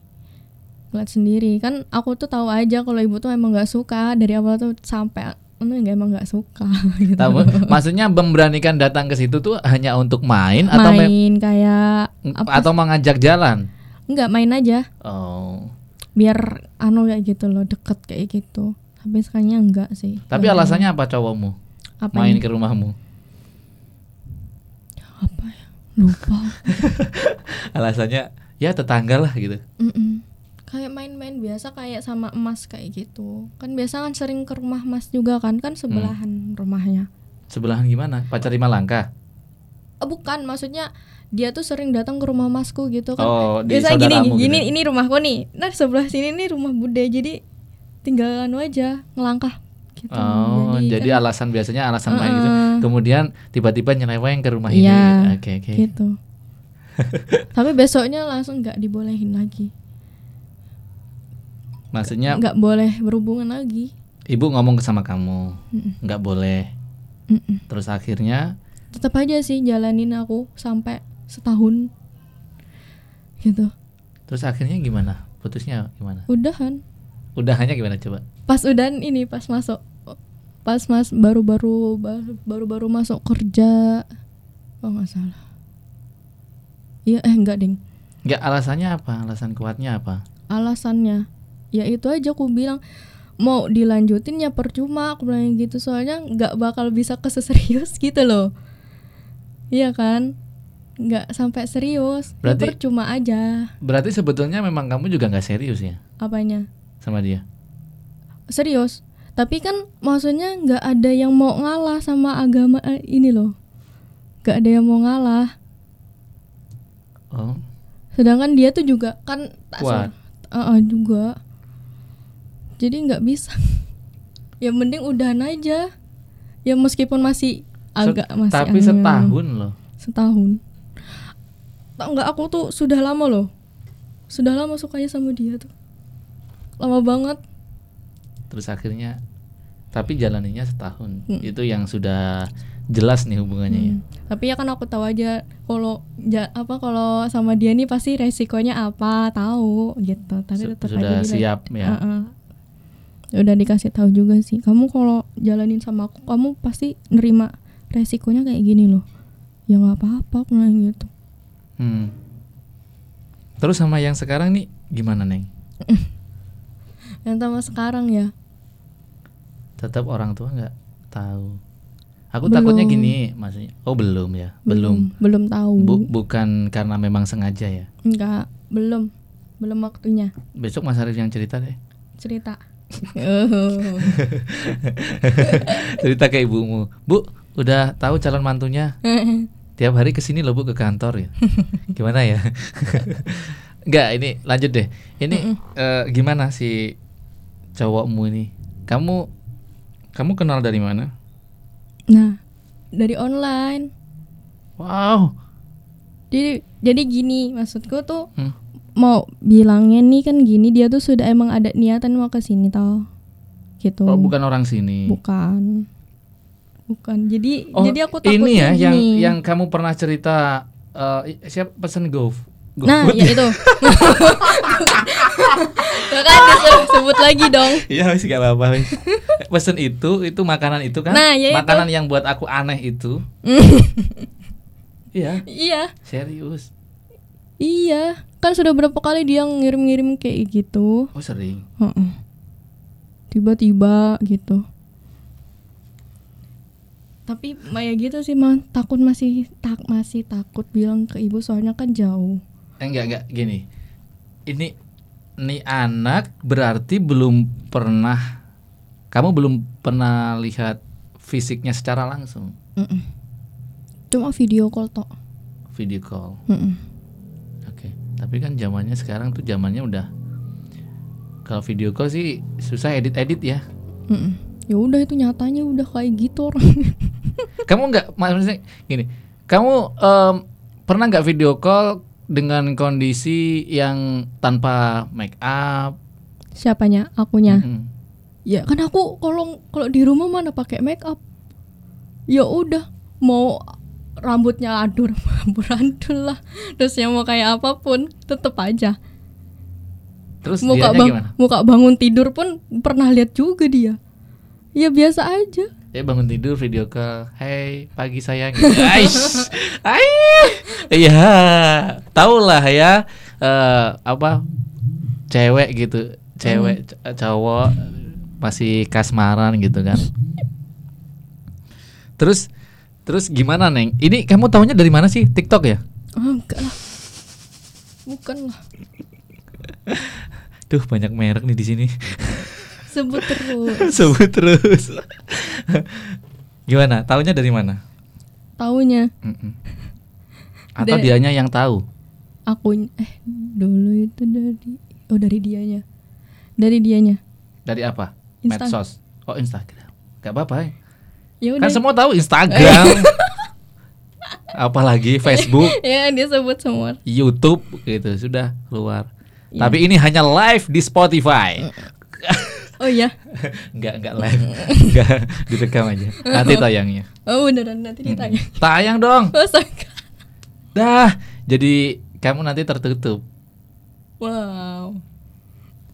Speaker 1: ngeliat sendiri kan aku tuh tahu aja kalau ibu tuh emang nggak suka dari awal tuh sampai anu nggak emang nggak suka gitu
Speaker 2: Tahu? Maksudnya memberanikan datang ke situ tuh hanya untuk main atau mem-
Speaker 1: main kayak apa
Speaker 2: atau mengajak jalan?
Speaker 1: nggak main aja
Speaker 2: Oh.
Speaker 1: biar anu kayak gitu loh deket kayak gitu tapi sekarangnya enggak sih
Speaker 2: Tapi alasannya apa cowokmu?
Speaker 1: apa
Speaker 2: main
Speaker 1: ini?
Speaker 2: ke rumahmu.
Speaker 1: apa ya lupa
Speaker 2: Alasannya ya tetangga lah gitu.
Speaker 1: Mm-mm. Kayak main-main biasa kayak sama emas kayak gitu kan biasa kan sering ke rumah mas juga kan kan sebelahan rumahnya
Speaker 2: Sebelahan gimana? Pacar lima langkah.
Speaker 1: Oh, bukan maksudnya dia tuh sering datang ke rumah masku gitu kan
Speaker 2: Oh,
Speaker 1: biasa gini
Speaker 2: saudaramu
Speaker 1: gini
Speaker 2: gitu.
Speaker 1: ini rumahku nih nah sebelah sini nih rumah bude jadi tinggal anu aja ngelangkah gitu
Speaker 2: Oh, jadi,
Speaker 1: kan,
Speaker 2: alasan biasanya alasan main gitu. Kemudian tiba-tiba nyeleweng ke rumah ini.
Speaker 1: Iya,
Speaker 2: Oke, oke.
Speaker 1: gitu tapi besoknya langsung nggak dibolehin lagi
Speaker 2: Maksudnya
Speaker 1: nggak boleh berhubungan lagi
Speaker 2: ibu ngomong sama kamu,
Speaker 1: Mm-mm.
Speaker 2: nggak boleh.
Speaker 1: Mm-mm.
Speaker 2: Terus akhirnya
Speaker 1: tetap aja sih jalanin aku sampai setahun gitu
Speaker 2: terus akhirnya gimana? Putusnya gimana?
Speaker 1: udahan
Speaker 2: Udahannya gimana coba?
Speaker 1: pas udahan ini pas masuk pas mas baru-baru baru-baru masuk kerja oh nggak salah iya eh enggak ding
Speaker 2: Nggak alasannya apa? Alasan kuatnya apa?
Speaker 1: alasannya ya itu aja aku bilang mau dilanjutin ya percuma aku bilang gitu. Soalnya nggak bakal bisa keserius gitu loh. Iya kan? Nggak sampai serius. Ya
Speaker 2: Berarti-
Speaker 1: percuma aja.
Speaker 2: Berarti sebetulnya memang kamu juga nggak serius ya?
Speaker 1: Apanya?
Speaker 2: Sama dia?
Speaker 1: serius. Tapi kan maksudnya nggak ada yang mau ngalah sama agama eh, ini loh. Nggak ada yang mau ngalah.
Speaker 2: Oh,
Speaker 1: sedangkan dia tuh juga kan tak Eh, eh, juga jadi nggak bisa ya mending udahan aja ya meskipun masih agak masih
Speaker 2: tapi
Speaker 1: anu-
Speaker 2: setahun loh.
Speaker 1: setahun tau nggak aku tuh sudah lama loh sudah lama sukanya sama dia tuh lama banget
Speaker 2: Terus akhirnya tapi jalaninya setahun.
Speaker 1: Hmm.
Speaker 2: Itu yang sudah jelas nih hubungannya ya.
Speaker 1: Hmm. Tapi ya kan aku tahu aja kalau ja, apa kalau sama dia nih pasti resikonya apa tahu gitu. Tapi tetap
Speaker 2: sudah
Speaker 1: aja
Speaker 2: siap ya.
Speaker 1: "Heeh." Udah dikasih tahu juga sih. Kamu kalau jalanin sama aku, kamu pasti nerima resikonya kayak gini loh. Ya nggak apa-apa aku bilang gitu.
Speaker 2: Hmm. Terus sama yang sekarang nih gimana neng?
Speaker 1: Yang sama sekarang ya.
Speaker 2: Tetap orang tua nggak tahu. Aku takutnya
Speaker 1: Belum.
Speaker 2: gini, maksudnya. Oh, belum ya. Belum.
Speaker 1: belum tahu
Speaker 2: Bu- bukan karena memang sengaja ya.
Speaker 1: enggak belum belum waktunya
Speaker 2: Besok Mas Arif yang cerita deh.
Speaker 1: cerita Oh.
Speaker 2: cerita ke ibumu. Bu, udah tahu calon mantunya? Tiap hari ke sini loh Bu ke kantor ya. Gimana ya? Enggak, ini lanjut deh. Ini eh, gimana si cowokmu ini? Kamu kamu kenal dari mana?
Speaker 1: nah dari online
Speaker 2: Wow.
Speaker 1: jadi jadi gini maksudku tuh
Speaker 2: Hmm.
Speaker 1: Mau bilangnya nih kan gini dia tuh sudah emang ada niatan mau ke sini tau gitu.
Speaker 2: Oh, bukan orang sini.
Speaker 1: bukan. Bukan. Jadi
Speaker 2: Oh,
Speaker 1: jadi aku takutnya
Speaker 2: ini ya yang
Speaker 1: gini.
Speaker 2: yang kamu pernah cerita eh siapa? Pesen go
Speaker 1: nah ya itu. Tuh kan disebut lagi dong.
Speaker 2: Iya wis gak apa-apa wis. Pesen itu itu makanan itu kan?
Speaker 1: Nah, ya itu.
Speaker 2: makanan yang buat aku aneh itu. Iya,
Speaker 1: iya.
Speaker 2: Serius.
Speaker 1: Iya kan sudah berapa kali dia ngirim-ngirim kayak gitu
Speaker 2: Oh sering.
Speaker 1: Heeh. tiba-tiba gitu tapi Maya gitu sih mah takut masih tak masih takut bilang ke ibu soalnya kan jauh
Speaker 2: Eh, enggak enggak gini. Ini nih anak berarti belum pernah kamu belum pernah lihat fisiknya secara langsung
Speaker 1: Mm-mm. cuma video call tok
Speaker 2: video call.
Speaker 1: Mm-mm.
Speaker 2: Oke. Tapi kan zamannya sekarang tuh zamannya udah kalau video call sih susah edit-edit ya.
Speaker 1: Mm-mm. ya udah itu nyatanya udah kayak gitu orang
Speaker 2: kamu nggak maksudnya gini kamu em, pernah nggak video call dengan kondisi yang tanpa make up
Speaker 1: siapanya akunya
Speaker 2: Mm-mm.
Speaker 1: ya kan aku kalau kalau di rumah mana pakai make up ya udah mau rambutnya adur amburadul lah. Terus yang mau kayak apa pun tetep aja.
Speaker 2: Terus
Speaker 1: muka bang
Speaker 2: gimana?
Speaker 1: muka bangun tidur pun pernah lihat juga dia. Ya biasa aja.
Speaker 2: Dia bangun tidur video call hey pagi sayang gitu. Aish. Aish. iya. Tau lah ya eh, apa cewek gitu. Cewek c- cowok masih kasmaran gitu kan. Terus terus gimana neng ini kamu tahunya dari mana sih TikTok ya
Speaker 1: oh, enggak lah bukan lah
Speaker 2: Duh banyak merek nih di sini.
Speaker 1: sebut terus
Speaker 2: Sebut terus. Gimana? Taunya dari mana?
Speaker 1: taunya
Speaker 2: Mm-mm. Atau
Speaker 1: Dari-
Speaker 2: dianya yang tahu?
Speaker 1: aku eh dulu itu dari oh dari dianya dari dianya
Speaker 2: Dari apa?
Speaker 1: Insta-
Speaker 2: Medsos. Oh Instagram. Gak apa-apa. ya.
Speaker 1: Ya udah
Speaker 2: Kan semua tahu Instagram. Apalagi Facebook,
Speaker 1: ya dia sebut semua
Speaker 2: YouTube gitu sudah keluar.
Speaker 1: Iya.
Speaker 2: Tapi ini hanya live di Spotify.
Speaker 1: oh ya
Speaker 2: Enggak enggak live. Enggak direkam aja. Nanti tayangnya.
Speaker 1: oh beneran nanti ditanya
Speaker 2: Tayang dong.
Speaker 1: oh.
Speaker 2: Dah, jadi kamu nanti tertutup.
Speaker 1: wow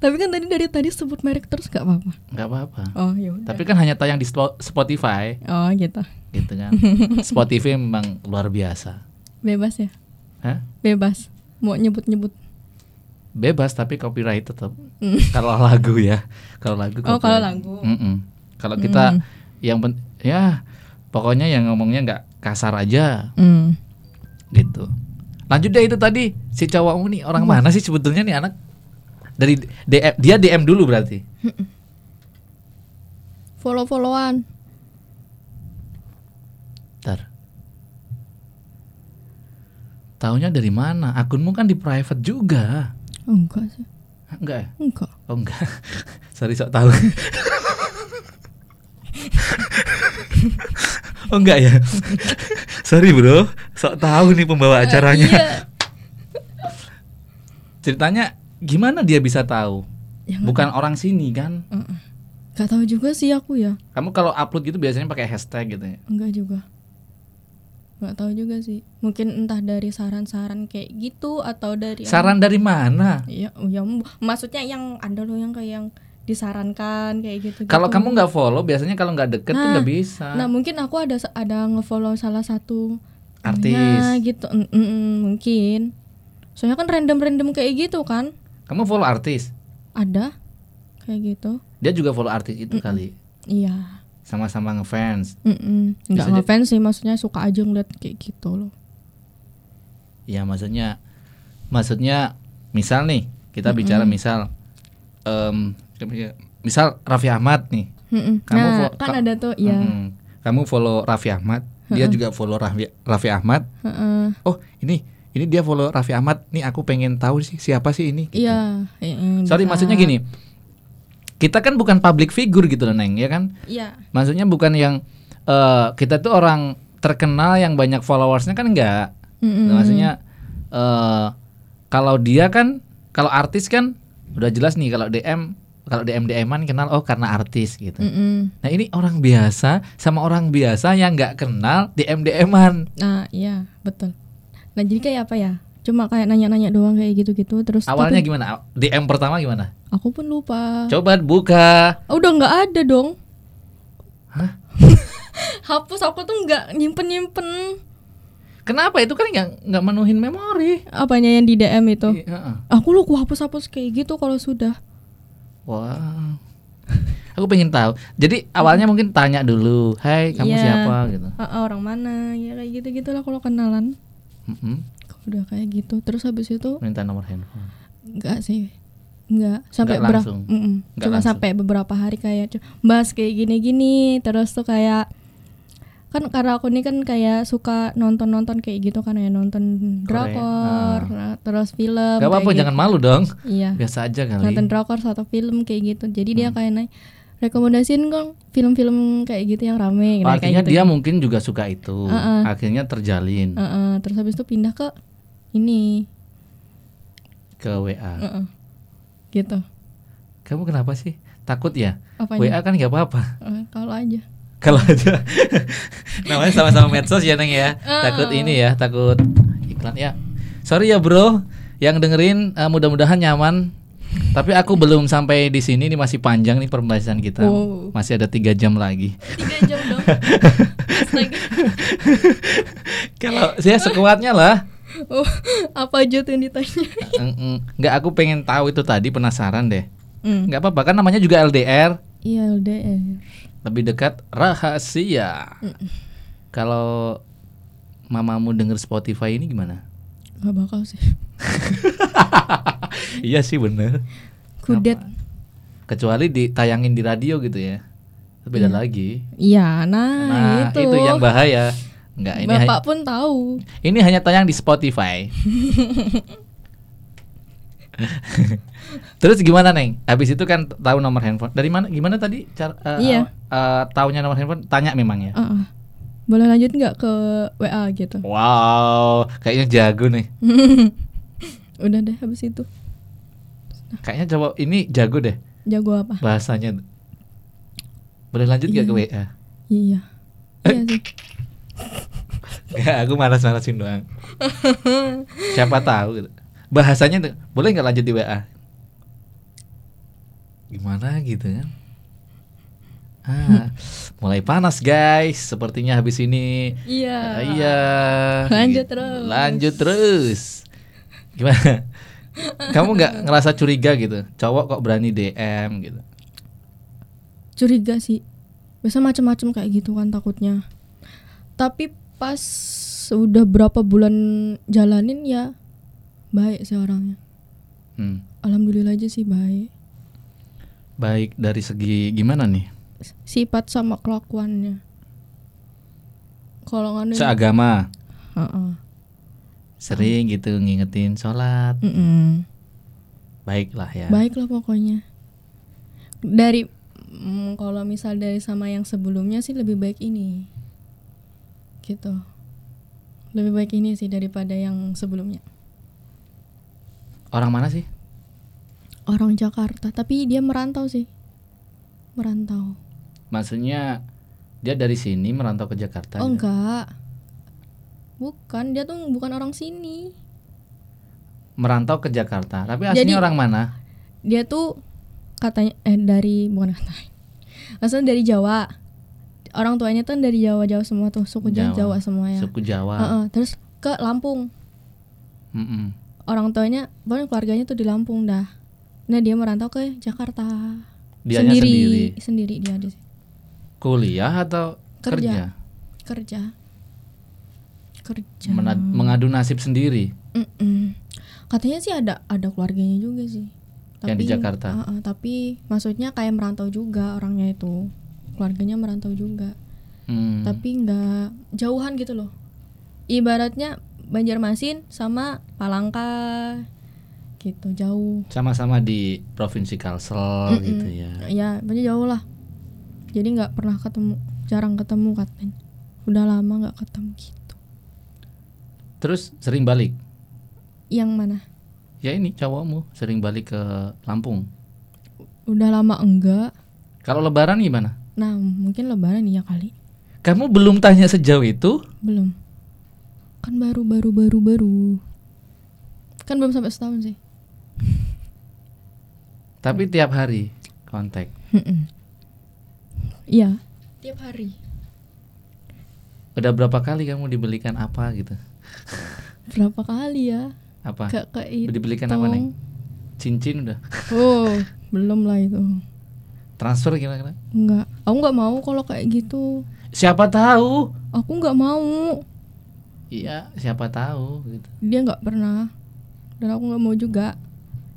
Speaker 1: tapi kan tadi dari tadi sebut merek terus gak apa-apa
Speaker 2: nggak apa-apa.
Speaker 1: oh ya udah
Speaker 2: Tapi kan hanya tayang di Spo- Spotify,
Speaker 1: oh gitu
Speaker 2: gitu kan. Spotify memang luar biasa.
Speaker 1: bebas ya
Speaker 2: Hah?
Speaker 1: bebas mau nyebut-nyebut
Speaker 2: Bebas tapi copyright tetap.
Speaker 1: Hmm.
Speaker 2: Kalau lagu ya, kalau lagu.
Speaker 1: Oh, kalau lagu.
Speaker 2: Mm-mm. Kalau kita
Speaker 1: Hmm.
Speaker 2: yang pen- ya pokoknya yang ngomongnya nggak kasar aja
Speaker 1: hmm.
Speaker 2: gitu. Lanjut deh itu tadi si cowokmu nih orang mana sih sebetulnya nih anak? Dari DM dia DM dulu berarti.
Speaker 1: follow-followan
Speaker 2: Ntar. Taunya dari mana? Akunmu kan di private juga.
Speaker 1: oh, enggak sih
Speaker 2: Enggak ya?
Speaker 1: enggak
Speaker 2: Oh enggak. Sorry sok tahu. oh enggak ya? Sorry bro, sok tahu nih pembawa acaranya.
Speaker 1: iya.
Speaker 2: Ceritanya gimana dia bisa tahu?
Speaker 1: Ya,
Speaker 2: Bukan orang sini kan?
Speaker 1: Heeh. Gak tahu juga sih aku ya
Speaker 2: Kamu kalau upload gitu biasanya pakai hashtag gitu ya.
Speaker 1: enggak juga nggak tahu juga sih mungkin entah dari saran-saran kayak gitu atau dari
Speaker 2: Saran dari mana?
Speaker 1: Iya, ya maksudnya yang ada loh yang kayak yang disarankan kayak gitu.
Speaker 2: Kalau kamu nggak follow, biasanya kalau nggak deket tuh
Speaker 1: Nah,
Speaker 2: nggak bisa.
Speaker 1: Nah, mungkin aku ada ada ngefollow salah satu
Speaker 2: Artis.
Speaker 1: ininya gitu. Mm, mm, mungkin. Soalnya kan random-random kayak gitu kan.
Speaker 2: Kamu follow artis?
Speaker 1: Ada kayak gitu.
Speaker 2: Dia juga follow artis itu kali.
Speaker 1: Iya.
Speaker 2: sama-sama ngefans.
Speaker 1: Mm-mm. nggak
Speaker 2: Bisa
Speaker 1: ngefans sih maksudnya suka aja ngeliat kayak gitu loh
Speaker 2: Ya maksudnya maksudnya misal nih kita bicara misal em, misal Raffi Ahmad nih.
Speaker 1: Mm-mm.
Speaker 2: Kamu
Speaker 1: nah kan
Speaker 2: ka-
Speaker 1: ada tuh ya
Speaker 2: Mm-mm. Kamu follow Raffi Ahmad, dia juga follow Raffi, Raffi Ahmad.
Speaker 1: Heeh.
Speaker 2: Oh, ini ini dia follow Raffi Ahmad. Nih aku pengen tahu sih siapa sih ini. gitu.
Speaker 1: iya mm,
Speaker 2: Sorry maksudnya gini. Kita kan bukan public figure gitu loh, Neng, ya kan?
Speaker 1: iya
Speaker 2: Maksudnya bukan yang eh, kita tuh orang terkenal yang banyak followersnya kan enggak. Nah, maksudnya eh kalau dia kan kalau artis kan udah jelas nih kalau DM kalau DM DM-an kenal oh karena artis gitu.
Speaker 1: Mm-mm.
Speaker 2: Nah ini orang biasa sama orang biasa yang nggak kenal DM DM-an.
Speaker 1: nah iya betul nah jadi kayak apa ya cuma kayak nanya-nanya doang kayak gitu-gitu terus
Speaker 2: Awalnya
Speaker 1: tapi
Speaker 2: gimana? DM pertama gimana?
Speaker 1: aku pun lupa
Speaker 2: Coba buka.
Speaker 1: Oh, udah nggak ada dong
Speaker 2: Hah?
Speaker 1: hapus aku tuh nggak nyimpen nyimpen
Speaker 2: Kenapa itu kan nggak nggak menuhin memori?
Speaker 1: apanya yang di DM itu
Speaker 2: Iya,
Speaker 1: aku lu hapus hapus kayak gitu kalau sudah
Speaker 2: Wah. Aku pengen tahu. Jadi awalnya mungkin tanya dulu, Hai kamu
Speaker 1: Iya.
Speaker 2: siapa gitu.
Speaker 1: Ah, orang mana ya kayak gitu gitulah kalau kenalan
Speaker 2: Mm-mm.
Speaker 1: udah kayak gitu terus habis itu
Speaker 2: Minta nomor handphone.
Speaker 1: enggak sih enggak sampai berapa cuma
Speaker 2: langsung?
Speaker 1: sampai beberapa hari kayak bahas kayak gini-gini terus tuh kayak kan karena aku ini kan kayak suka nonton-nonton kayak gitu kan ya nonton drakor nah, terus film
Speaker 2: Gak apa-apa,
Speaker 1: kayak
Speaker 2: jangan malu dong.
Speaker 1: gitu. iya
Speaker 2: Biasa aja kali.
Speaker 1: nonton drakor atau film kayak gitu jadi
Speaker 2: Hmm.
Speaker 1: dia kayak naik rekomendasiin kong film-film kayak gitu yang rame
Speaker 2: Oh,
Speaker 1: nah,
Speaker 2: artinya
Speaker 1: kayak gitu
Speaker 2: dia mungkin juga suka itu.
Speaker 1: Heeh.
Speaker 2: Akhirnya terjalin
Speaker 1: Heeh, terus habis itu pindah ke ini
Speaker 2: ke WA.
Speaker 1: Heeh. gitu
Speaker 2: Kamu kenapa sih? Takut ya?
Speaker 1: apanya
Speaker 2: WA kan nggak apa-apa.
Speaker 1: Eh, kalau aja
Speaker 2: Kalau aja namanya sama-sama medsos ya Neng ya. Takut ini ya, takut iklan ya. Sorry ya bro, yang dengerin eh, mudah-mudahan nyaman. Tapi aku belum sampai di sini nih masih panjang nih pembahasan kita.
Speaker 1: Wow.
Speaker 2: Masih ada tiga jam lagi.
Speaker 1: tiga jam dong.
Speaker 2: Kalau saya sekuatnya lah.
Speaker 1: oh, apa aja tuh yang ditanya
Speaker 2: Eng- eng. Nggak aku pengen tahu itu tadi penasaran deh.
Speaker 1: Hmm.
Speaker 2: Nggak apa-apa kan namanya juga LDR.
Speaker 1: iya LDR
Speaker 2: lebih dekat rahasia. Kalau mamamu denger Spotify ini gimana?
Speaker 1: Gak bakal sih
Speaker 2: iya sih bener.
Speaker 1: kudet
Speaker 2: Kecuali ditayangin di radio gitu ya. Beda lagi.
Speaker 1: iya nah,
Speaker 2: Nah
Speaker 1: itu,
Speaker 2: itu. yang bahaya. Enggak ini
Speaker 1: bapak pun tahu
Speaker 2: ini hanya tayang di Spotify. Terus gimana neng? Habis itu kan tahu nomor handphone. Dari mana? Gimana tadi? Cara, eh,
Speaker 1: Iya.
Speaker 2: eh, taunya nomor handphone? Tanya memang ya.
Speaker 1: Ah, ah. Boleh lanjut nggak ke WA gitu
Speaker 2: Wow, kayaknya jago nih.
Speaker 1: udah deh habis itu
Speaker 2: Kayaknya coba ini jago deh
Speaker 1: jago apa
Speaker 2: bahasanya. Boleh lanjut gak ke WA?
Speaker 1: iya iya sih
Speaker 2: Enggak, aku malas-malasin doang. Siapa tahu gitu. Bahasanya tuh, boleh nggak lanjut di WA? Gimana gitu kan? Ah, mulai panas guys. Sepertinya habis ini.
Speaker 1: iya
Speaker 2: Ah, iya.
Speaker 1: Lanjut terus.
Speaker 2: Lanjut terus. Gimana? Kamu nggak ngerasa curiga gitu? Cowok kok berani DM gitu?
Speaker 1: curiga sih biasa macam-macam kayak gitu kan takutnya tapi pas udah berapa bulan jalanin ya baik sih orangnya
Speaker 2: Hmm.
Speaker 1: alhamdulillah aja sih baik
Speaker 2: Baik dari segi gimana nih?
Speaker 1: Sifat sama kelakuannya kalau nggak
Speaker 2: Seagama.
Speaker 1: Heeh.
Speaker 2: Sering gitu ngingetin sholat.
Speaker 1: Mm-mm.
Speaker 2: Baiklah ya.
Speaker 1: baik lah pokoknya dari mm, kalau misal dari sama yang sebelumnya sih lebih baik ini gitu lebih baik ini sih daripada yang sebelumnya
Speaker 2: Orang mana sih?
Speaker 1: orang Jakarta tapi dia merantau sih merantau
Speaker 2: Maksudnya dia dari sini merantau ke Jakarta.
Speaker 1: oh
Speaker 2: gitu?
Speaker 1: enggak bukan dia tuh bukan orang sini
Speaker 2: Merantau ke Jakarta. Tapi aslinya
Speaker 1: Jadi-
Speaker 2: orang mana?
Speaker 1: dia tuh katanya eh dari bukan katanya asalnya dari Jawa orang tuanya tuh dari Jawa Jawa semua tuh suku Jawa, Jawa semua ya
Speaker 2: Suku Jawa.
Speaker 1: Heeh, terus ke Lampung
Speaker 2: Mm-mm.
Speaker 1: orang tuanya pokoknya keluarganya tuh di Lampung dah nah dia merantau ke Jakarta
Speaker 2: Dianya
Speaker 1: sendiri
Speaker 2: sendiri.
Speaker 1: sendiri dia di
Speaker 2: Kuliah atau kerja?
Speaker 1: Kerja. kerja kerja
Speaker 2: Mena- mengadu nasib sendiri.
Speaker 1: Mm-mm. katanya sih ada ada keluarganya juga sih
Speaker 2: Yang di Jakarta?
Speaker 1: Ah, ah, tapi maksudnya kayak merantau juga orangnya itu keluarganya merantau juga
Speaker 2: Hmm.
Speaker 1: tapi nggak jauhan gitu loh ibaratnya Banjarmasin sama Palangka gitu jauh
Speaker 2: Sama-sama di provinsi Kalsel
Speaker 1: Mm-mm.
Speaker 2: gitu ya.
Speaker 1: ya banyak jauh lah jadi nggak pernah ketemu jarang ketemu katanya udah lama nggak ketemu gitu
Speaker 2: Terus sering balik.
Speaker 1: yang mana
Speaker 2: Ya ini cowokmu sering balik ke Lampung.
Speaker 1: udah lama enggak
Speaker 2: Kalau lebaran gimana?
Speaker 1: nah mungkin lebaran iya kali
Speaker 2: Kamu belum tanya sejauh itu?
Speaker 1: belum kan baru baru baru baru kan belum sampai setahun sih
Speaker 2: Tapi tiap hari kontak.
Speaker 1: Mm-mm. Iya tiap hari
Speaker 2: Udah berapa kali kamu dibelikan apa gitu?
Speaker 1: berapa kali ya
Speaker 2: Apa?
Speaker 1: Gak kehitung
Speaker 2: Dibelikan apa nih? Cincin udah.
Speaker 1: oh belum lah itu
Speaker 2: Transfer kira-kira?
Speaker 1: enggak aku nggak mau kalau kayak gitu
Speaker 2: Siapa tahu?
Speaker 1: aku nggak mau
Speaker 2: Iya, siapa tahu gitu.
Speaker 1: dia nggak pernah dan aku nggak mau juga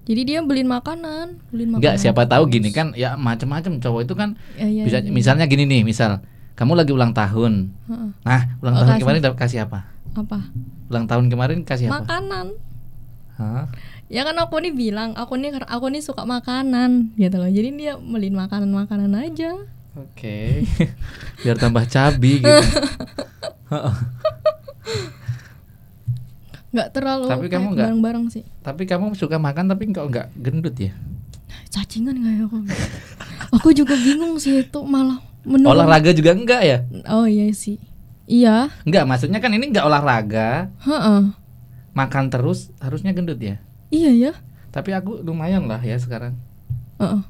Speaker 1: jadi dia beliin makanan beliin makanan
Speaker 2: Enggak, siapa tahu gini kan ya macam-macam cowok itu kan
Speaker 1: ya, ya,
Speaker 2: bisa
Speaker 1: ya.
Speaker 2: misalnya gini nih, misal kamu lagi ulang tahun.
Speaker 1: Heeh.
Speaker 2: Nah, ulang
Speaker 1: Oh,
Speaker 2: tahun
Speaker 1: kasih.
Speaker 2: kemarin dapat kasih apa?
Speaker 1: apa
Speaker 2: Ulang tahun kemarin kasih apa?
Speaker 1: makanan
Speaker 2: Hah?
Speaker 1: ya kan aku nih bilang aku nih aku nih suka makanan gitu loh jadi dia beliin makanan makanan aja
Speaker 2: Oke. Biar tambah cabi gitu.
Speaker 1: nggak terlalu
Speaker 2: Tapi kamu nggak-
Speaker 1: bareng-bareng sih
Speaker 2: tapi kamu suka makan tapi kok nggak gendut ya?
Speaker 1: cacingan nggak ya aku aku juga bingung sih itu malah menurun
Speaker 2: Olahraga juga enggak ya?
Speaker 1: oh iya sih iya
Speaker 2: Enggak, maksudnya kan ini enggak olahraga,
Speaker 1: Heeh.
Speaker 2: makan terus harusnya gendut ya.
Speaker 1: iya ya
Speaker 2: Tapi aku lumayan lah ya sekarang.
Speaker 1: Heeh.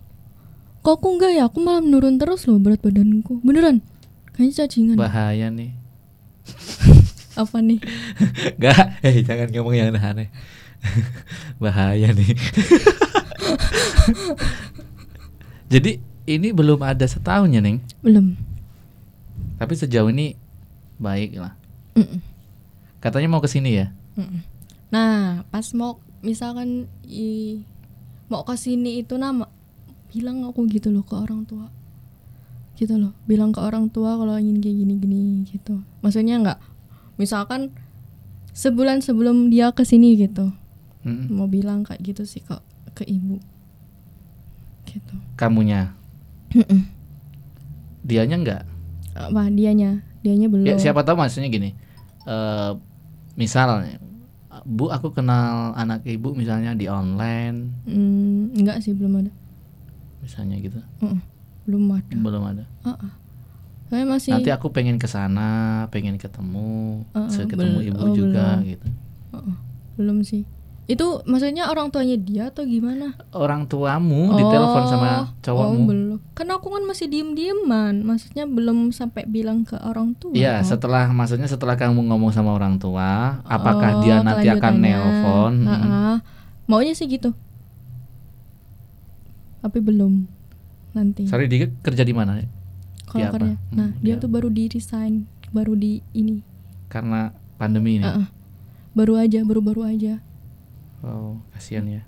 Speaker 1: kok aku enggak ya aku malah menurun terus loh berat badanku beneran kayaknya cacingan
Speaker 2: Bahaya nih.
Speaker 1: apa nih
Speaker 2: Enggak, eh jangan ngomong yang aneh-aneh. Bahaya nih. Jadi ini belum ada setahun ya, Neng.
Speaker 1: belum
Speaker 2: Tapi sejauh ini baik lah. Katanya mau ke sini ya.
Speaker 1: Mm-mm. nah pas mau misalkan i, mau ke sini itu nama bilang aku gitu loh ke orang tua gitu loh bilang ke orang tua kalau ingin kayak gini gini gitu maksudnya nggak misalkan sebulan sebelum dia ke sini gitu
Speaker 2: Mm-mm.
Speaker 1: mau bilang kayak gitu sih kok ke ibu gitu
Speaker 2: Kamunya,
Speaker 1: Mm-mm.
Speaker 2: dianya enggak.
Speaker 1: apa dianya dianya belum
Speaker 2: Ya siapa tahu maksudnya gini. eh misalnya Bu aku kenal anak ibu misalnya di online
Speaker 1: Hmm, enggak sih belum ada
Speaker 2: misalnya gitu.
Speaker 1: Mm-mm. belum ada
Speaker 2: Belum ada.
Speaker 1: Uh-uh. Saya masih
Speaker 2: Nanti aku pengen ke sana, pengen ketemu,
Speaker 1: Uh-uh,
Speaker 2: se- ketemu ibu
Speaker 1: oh,
Speaker 2: juga
Speaker 1: belum.
Speaker 2: gitu.
Speaker 1: Uh-uh. belum sih itu maksudnya orang tuanya dia atau gimana
Speaker 2: Orang tuamu ditelepon sama
Speaker 1: oh
Speaker 2: cowokmu.
Speaker 1: belum kan aku kan masih diem dieman maksudnya belum sampai bilang ke orang tua
Speaker 2: Iya, setelah maksudnya setelah kamu ngomong sama orang tua, apakah
Speaker 1: Oh,
Speaker 2: dia nanti akan nelpon? Mm-mm.
Speaker 1: Ha-ha. maunya sih gitu tapi belum nanti
Speaker 2: Sorry, dia kerja di mana? Dia apa?
Speaker 1: kerja nah
Speaker 2: Hmm,
Speaker 1: dia
Speaker 2: dia
Speaker 1: tuh baru di resign baru di ini
Speaker 2: Karena pandemi ini.
Speaker 1: Uh-uh. baru aja baru baru aja
Speaker 2: Oh, kasihan ya.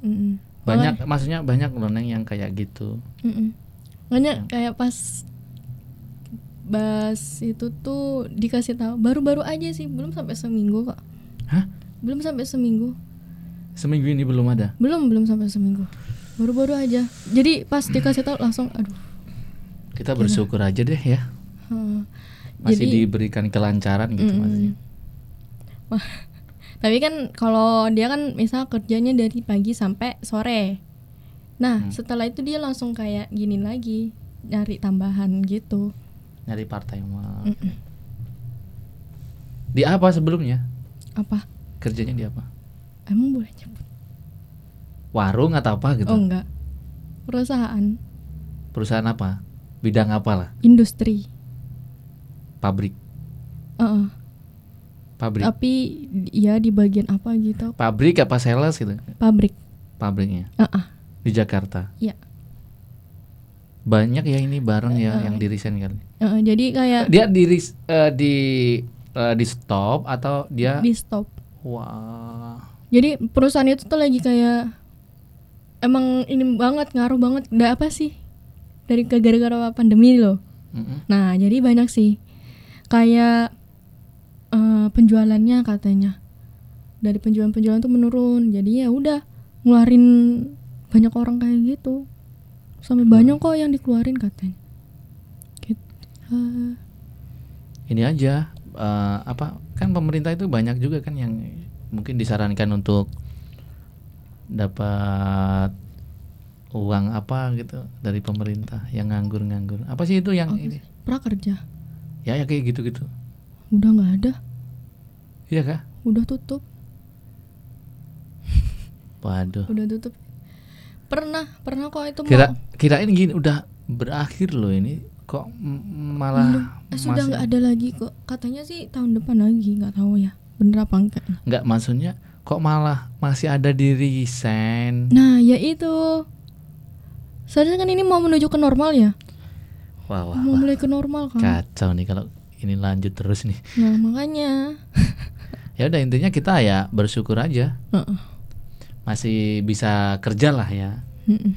Speaker 1: Mm-mm.
Speaker 2: Banyak maksudnya banyak loh Neng yang kayak gitu.
Speaker 1: Mm-mm. Makanya kayak pas Bas itu tuh dikasih tahu baru-baru aja sih belum sampai seminggu kok
Speaker 2: Hah?
Speaker 1: belum sampai seminggu
Speaker 2: Seminggu ini belum ada.
Speaker 1: belum belum sampai seminggu baru-baru aja jadi pas dikasih tahu langsung aduh
Speaker 2: Kita bersyukur aja deh ya.
Speaker 1: Heeh.
Speaker 2: Masih
Speaker 1: Jadi-
Speaker 2: diberikan kelancaran gitu
Speaker 1: Mm-mm.
Speaker 2: maksudnya.
Speaker 1: tapi kan kalau dia kan misal kerjanya dari pagi sampai sore nah
Speaker 2: Hmm.
Speaker 1: setelah itu dia langsung kayak gini lagi nyari tambahan gitu
Speaker 2: Nyari part timer.
Speaker 1: Mm-mm.
Speaker 2: Di apa sebelumnya?
Speaker 1: apa
Speaker 2: Kerjanya di apa?
Speaker 1: emang boleh nyebut
Speaker 2: Warung atau apa gitu?
Speaker 1: oh enggak perusahaan
Speaker 2: Perusahaan apa? Bidang apa lah?
Speaker 1: industri
Speaker 2: Pabrik.
Speaker 1: Heeh.
Speaker 2: Pabrik.
Speaker 1: tapi ya di bagian apa gitu
Speaker 2: Pabrik apa sales gitu?
Speaker 1: pabrik
Speaker 2: Pabriknya
Speaker 1: Heeh.
Speaker 2: di Jakarta.
Speaker 1: Iya.
Speaker 2: Banyak ya ini bareng ya yang di resign kali.
Speaker 1: Eh, jadi kayak
Speaker 2: Dia di eh, di eh, di stop atau dia
Speaker 1: di stop
Speaker 2: wah
Speaker 1: jadi perusahaan itu tuh lagi kayak emang ini banget ngaruh banget udah apa sih dari gara-gara pandemi loh.
Speaker 2: Mm-mm.
Speaker 1: nah jadi banyak sih. Kayak eh, penjualannya katanya. Dari penjualan-penjualan tuh menurun. Jadi ya udah ngeluarin banyak orang kayak gitu. Sampai banyak kok yang dikeluarin katanya. Gitu. Eh,
Speaker 2: ini aja eh, apa kan pemerintah itu banyak juga kan yang mungkin disarankan untuk dapat uang apa gitu dari pemerintah yang nganggur-nganggur. Apa sih itu yang
Speaker 1: apa
Speaker 2: ini?
Speaker 1: prakerja.
Speaker 2: Ya ya kayak gitu-gitu.
Speaker 1: Udah nggak ada.
Speaker 2: Iya kah?
Speaker 1: Udah tutup.
Speaker 2: Waduh.
Speaker 1: Udah tutup. Pernah pernah kok itu
Speaker 2: kira
Speaker 1: mau
Speaker 2: kirain gini udah berakhir loh ini. Kok malah
Speaker 1: Eh, sudah nggak ada lagi kok. Katanya sih tahun depan lagi nggak tahu ya. Bener apa enggak?
Speaker 2: Nggak maksudnya kok malah masih ada di resign?
Speaker 1: Nah ya itu seharusnya kan ini mau menuju ke normal ya?
Speaker 2: Wah wah,
Speaker 1: mau
Speaker 2: wah.
Speaker 1: mulai ke normal kan?
Speaker 2: Kacau nih kalau ini lanjut terus nih.
Speaker 1: Nah makanya.
Speaker 2: Ya udah intinya kita ya bersyukur aja.
Speaker 1: Heeh.
Speaker 2: masih bisa kerja lah ya.
Speaker 1: Mm-mm.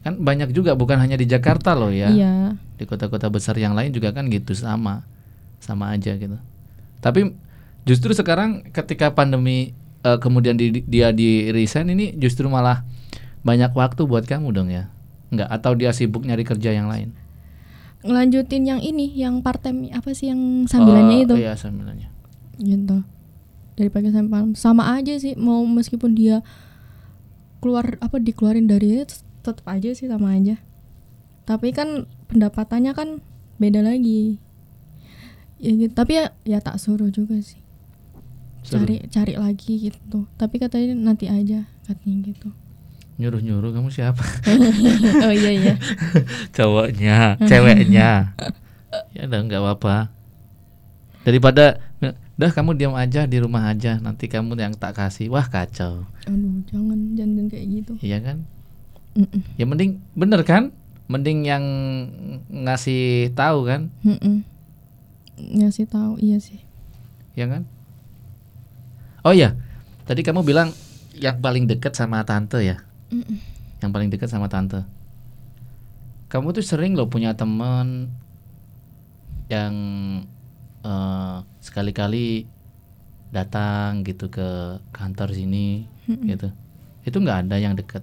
Speaker 2: kan banyak juga bukan hanya di Jakarta loh ya.
Speaker 1: Iya.
Speaker 2: Di kota-kota besar yang lain juga kan gitu sama. Sama aja gitu. Tapi justru sekarang ketika pandemi eh, kemudian di- dia di resign ini justru malah banyak waktu buat kamu dong ya nggak? Atau dia sibuk nyari kerja yang lain?
Speaker 1: Ngelanjutin yang ini yang part time apa sih yang sambilannya
Speaker 2: Oh,
Speaker 1: itu?
Speaker 2: iya sambilannya.
Speaker 1: Gitu. Dari pagi sampai malam sama aja sih mau meskipun dia keluar apa dikeluarin dari itu tetap aja sih sama aja. Tapi kan pendapatannya kan beda lagi. Ya gitu. Tapi ya, ya tak suruh juga sih.
Speaker 2: Suruh.
Speaker 1: cari cari lagi gitu. Tapi katanya nanti aja katanya gitu
Speaker 2: nyuruh-nyuruh kamu siapa?
Speaker 1: Oh iya iya.
Speaker 2: Cowoknya ceweknya. Ya udah nggak apa-apa. Daripada dah kamu diam aja di rumah aja. Nanti kamu yang tak kasih. Wah kacau.
Speaker 1: Aduh jangan jangan kayak gitu.
Speaker 2: Iya kan?
Speaker 1: Mm-mm.
Speaker 2: ya mending bener kan? Mending yang ngasih tahu kan?
Speaker 1: Mm-mm. ngasih tahu iya sih.
Speaker 2: Ya kan? Oh ya tadi kamu bilang yang paling dekat sama tante ya
Speaker 1: Mm-mm.
Speaker 2: yang paling dekat sama tante. Kamu tuh sering loh punya temen yang eh, sekali-kali datang gitu ke kantor sini
Speaker 1: Mm-mm.
Speaker 2: gitu. Itu nggak ada yang dekat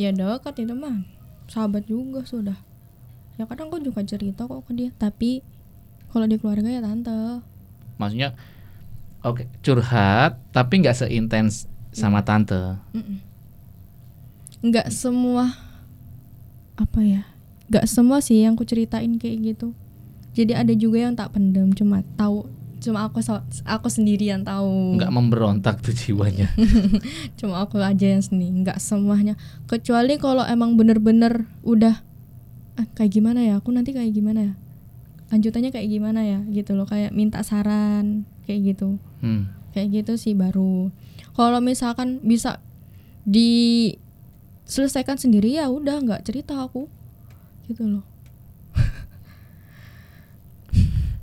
Speaker 1: ya dekat itu mah sahabat juga sudah. Ya kadang aku juga cerita kok ke dia tapi kalau di keluarga ya tante.
Speaker 2: Maksudnya oke curhat tapi nggak seintens sama tante.
Speaker 1: Mm-mm. Nggak semua apa ya nggak semua sih yang aku ceritain kayak gitu. Jadi ada juga yang tak pendam cuma tahu cuma aku aku sendiri yang tahu.
Speaker 2: Nggak memberontak tuh jiwanya.
Speaker 1: Cuma aku aja yang sendiri nggak semuanya. Kecuali kalau emang bener-bener udah ah, kayak gimana ya? Aku nanti kayak gimana ya? Lanjutannya kayak gimana ya? Gitu loh kayak minta saran kayak gitu.
Speaker 2: Hmm.
Speaker 1: kayak gitu sih baru. Kalau misalkan bisa diselesaikan sendiri ya udah nggak cerita aku. Gitu loh.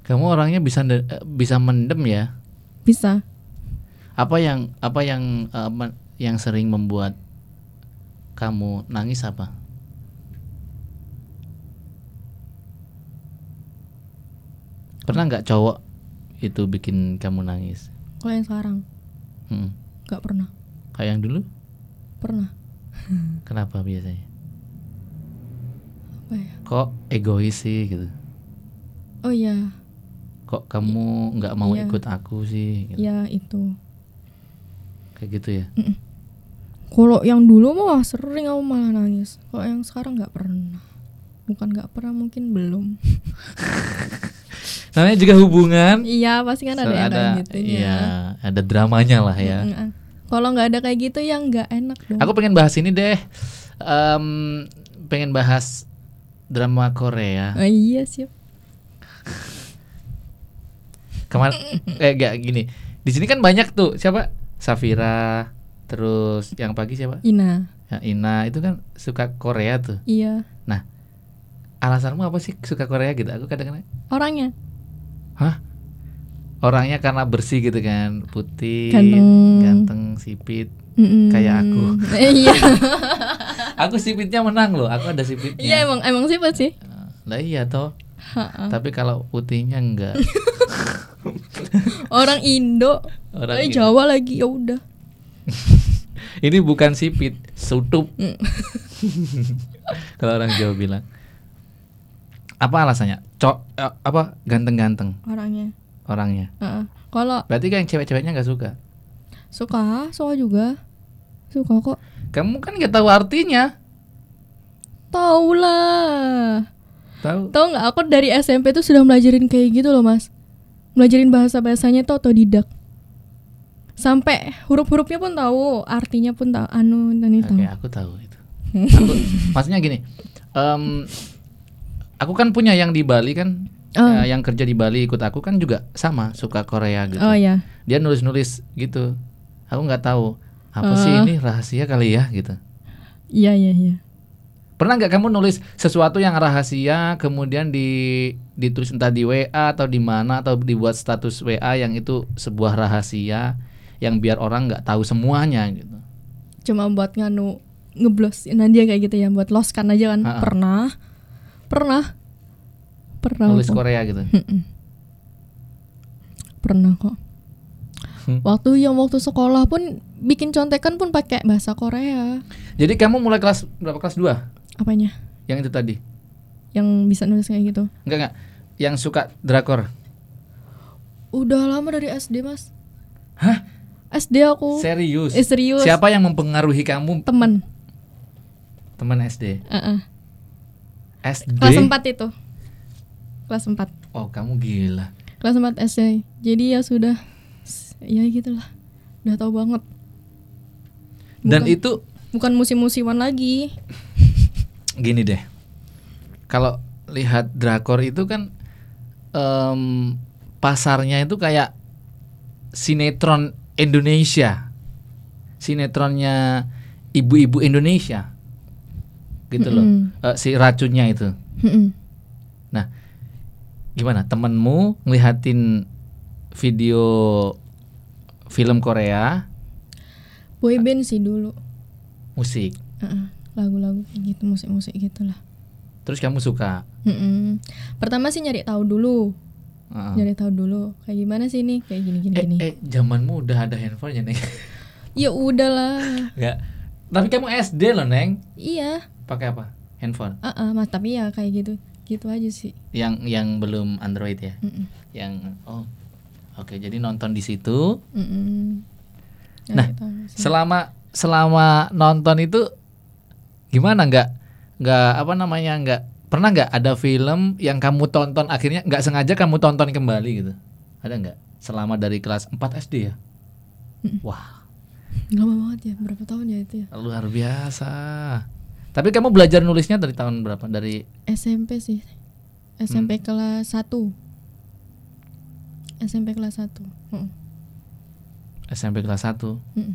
Speaker 2: Kamu orangnya bisa eh, bisa mendem ya?
Speaker 1: Bisa.
Speaker 2: Apa yang apa yang eh, men- yang sering membuat kamu nangis apa? Pernah nggak cowok itu bikin kamu nangis?
Speaker 1: Kalau yang sekarang.
Speaker 2: Hmm.
Speaker 1: nggak pernah.
Speaker 2: Kayak yang dulu?
Speaker 1: Pernah
Speaker 2: kenapa biasanya?
Speaker 1: Apa ya?
Speaker 2: Kok egois sih gitu?
Speaker 1: Oh iya.
Speaker 2: Kok kamu nggak mau
Speaker 1: Iya.
Speaker 2: ikut aku sih gitu.
Speaker 1: ya itu.
Speaker 2: Kayak gitu ya?
Speaker 1: Kalau yang dulu mah sering aku malah nangis. Kalau yang sekarang nggak pernah. Bukan nggak pernah mungkin belum.
Speaker 2: Namanya juga hubungan.
Speaker 1: Iya pasti kan ada
Speaker 2: So,
Speaker 1: yang kayak gitu
Speaker 2: iya ada dramanya lah ya.
Speaker 1: Kalau nggak ada kayak gitu ya nggak enak dong
Speaker 2: Aku pengen bahas ini deh. Em, pengen bahas drama Korea.
Speaker 1: Ah, iya siap
Speaker 2: Kemarin eh gak gini. Di sini kan banyak tuh siapa? Safira, terus yang pagi siapa?
Speaker 1: Ina
Speaker 2: Ya, Ina itu kan suka Korea tuh.
Speaker 1: iya
Speaker 2: alasanmu apa sih suka Korea gitu? Aku kadang-kadang
Speaker 1: Orangnya
Speaker 2: Hah? Orangnya karena bersih gitu kan, putih,
Speaker 1: Ganteng.
Speaker 2: ganteng, sipit.
Speaker 1: Mm-mm.
Speaker 2: Kayak aku.
Speaker 1: Eh, iya
Speaker 2: Aku sipitnya menang loh, aku ada sipitnya.
Speaker 1: iya emang emang sifat sih
Speaker 2: Lah iya toh.
Speaker 1: Ha-ha.
Speaker 2: Tapi kalau putihnya enggak.
Speaker 1: orang Indo
Speaker 2: Orang
Speaker 1: eh,
Speaker 2: Indo.
Speaker 1: Jawa lagi ya udah
Speaker 2: Ini bukan sipit, sutup.
Speaker 1: Mm.
Speaker 2: kalau orang Jawa bilang. Apa alasannya? Cok eh, apa ganteng-ganteng
Speaker 1: orangnya
Speaker 2: orangnya.
Speaker 1: Heeh. kalau
Speaker 2: Berarti kan yang cewek-ceweknya nggak suka.
Speaker 1: suka suka juga suka kok
Speaker 2: Kamu kan nggak tahu artinya.
Speaker 1: tau lah
Speaker 2: Tahu?
Speaker 1: tau nggak aku dari SMP tuh sudah belajarin kayak gitu loh mas belajarin bahasa bahasanya tuh otodidak sampai huruf-hurufnya pun tahu artinya pun tahu anu dan itu
Speaker 2: Oke, aku tahu itu. Aku, maksudnya gini, em, aku kan punya yang di Bali kan,
Speaker 1: Oh.
Speaker 2: eh, yang kerja di Bali ikut aku kan juga sama suka Korea gitu.
Speaker 1: oh ya
Speaker 2: Dia nulis-nulis gitu. Aku nggak tahu apa sih
Speaker 1: Oh.
Speaker 2: ini rahasia kali ya gitu.
Speaker 1: iya iya iya
Speaker 2: Pernah nggak kamu nulis sesuatu yang rahasia kemudian di ditulis entah di WA atau di mana atau dibuat status WA yang itu sebuah rahasia yang biar orang nggak tahu semuanya gitu.
Speaker 1: cuma buat nganu ngeblos Nadia kayak gitu ya buat loskan aja kan
Speaker 2: Ha-ha.
Speaker 1: pernah pernah pernah
Speaker 2: Nulis
Speaker 1: kok.
Speaker 2: Korea gitu.
Speaker 1: pernah kok
Speaker 2: Hmm.
Speaker 1: waktu yang waktu sekolah pun bikin contekan pun pakai bahasa Korea
Speaker 2: Jadi kamu mulai kelas berapa kelas 2?
Speaker 1: apanya
Speaker 2: Yang itu tadi.
Speaker 1: yang bisa nulis kayak gitu
Speaker 2: Enggak enggak. Yang suka drakor.
Speaker 1: udah lama dari SD mas
Speaker 2: Hah?
Speaker 1: SD aku
Speaker 2: Serius?
Speaker 1: Eh, serius.
Speaker 2: Siapa yang mempengaruhi kamu
Speaker 1: teman
Speaker 2: teman SD?
Speaker 1: Heeh.
Speaker 2: SD?
Speaker 1: kelas 4 itu kelas 4
Speaker 2: Oh, kamu gila.
Speaker 1: kelas 4 SD jadi ya sudah ya gitulah udah tahu banget
Speaker 2: Dan
Speaker 1: Bukan-
Speaker 2: itu
Speaker 1: bukan musim-musiman lagi
Speaker 2: gini deh. Kalau lihat drakor itu kan em, pasarnya itu kayak sinetron Indonesia. Sinetronnya ibu-ibu Indonesia. Gitu loh.
Speaker 1: Mm-mm.
Speaker 2: Eh, si racunnya itu.
Speaker 1: Mm-mm.
Speaker 2: Nah, gimana? Temenmu ngelihatin video film Korea,
Speaker 1: boyband sih dulu
Speaker 2: musik,
Speaker 1: Heeh, lagu-lagu kayak gitu musik-musik gitulah
Speaker 2: terus kamu suka?
Speaker 1: Mm-mm. pertama sih nyari tahu dulu
Speaker 2: Heeh.
Speaker 1: nyari tahu dulu kayak gimana sih ini kayak gini gini
Speaker 2: Eh,
Speaker 1: gini
Speaker 2: eh, zamanmu udah ada handphonenya neng?
Speaker 1: ya udahlah
Speaker 2: Enggak. Tapi kamu SD loh neng.
Speaker 1: iya
Speaker 2: Pakai apa? Handphone.
Speaker 1: ah ah, mas tapi ya kayak gitu gitu aja sih
Speaker 2: Yang yang belum Android ya?
Speaker 1: Mm-mm.
Speaker 2: Yang oh, oke. Jadi nonton di situ. Nah. Selama selama nonton itu gimana? Nggak nggak apa namanya? Nggak pernah nggak ada film yang kamu tonton akhirnya nggak sengaja kamu tonton kembali gitu? Ada nggak? Selama dari kelas 4 SD ya? Wah,
Speaker 1: lama banget ya berapa tahun ya itu ya
Speaker 2: luar biasa. Tapi kamu belajar nulisnya dari tahun berapa? Dari
Speaker 1: SMP sih SMP kelas 1 SMP kelas 1 Heeh.
Speaker 2: SMP kelas 1
Speaker 1: Mm-mm.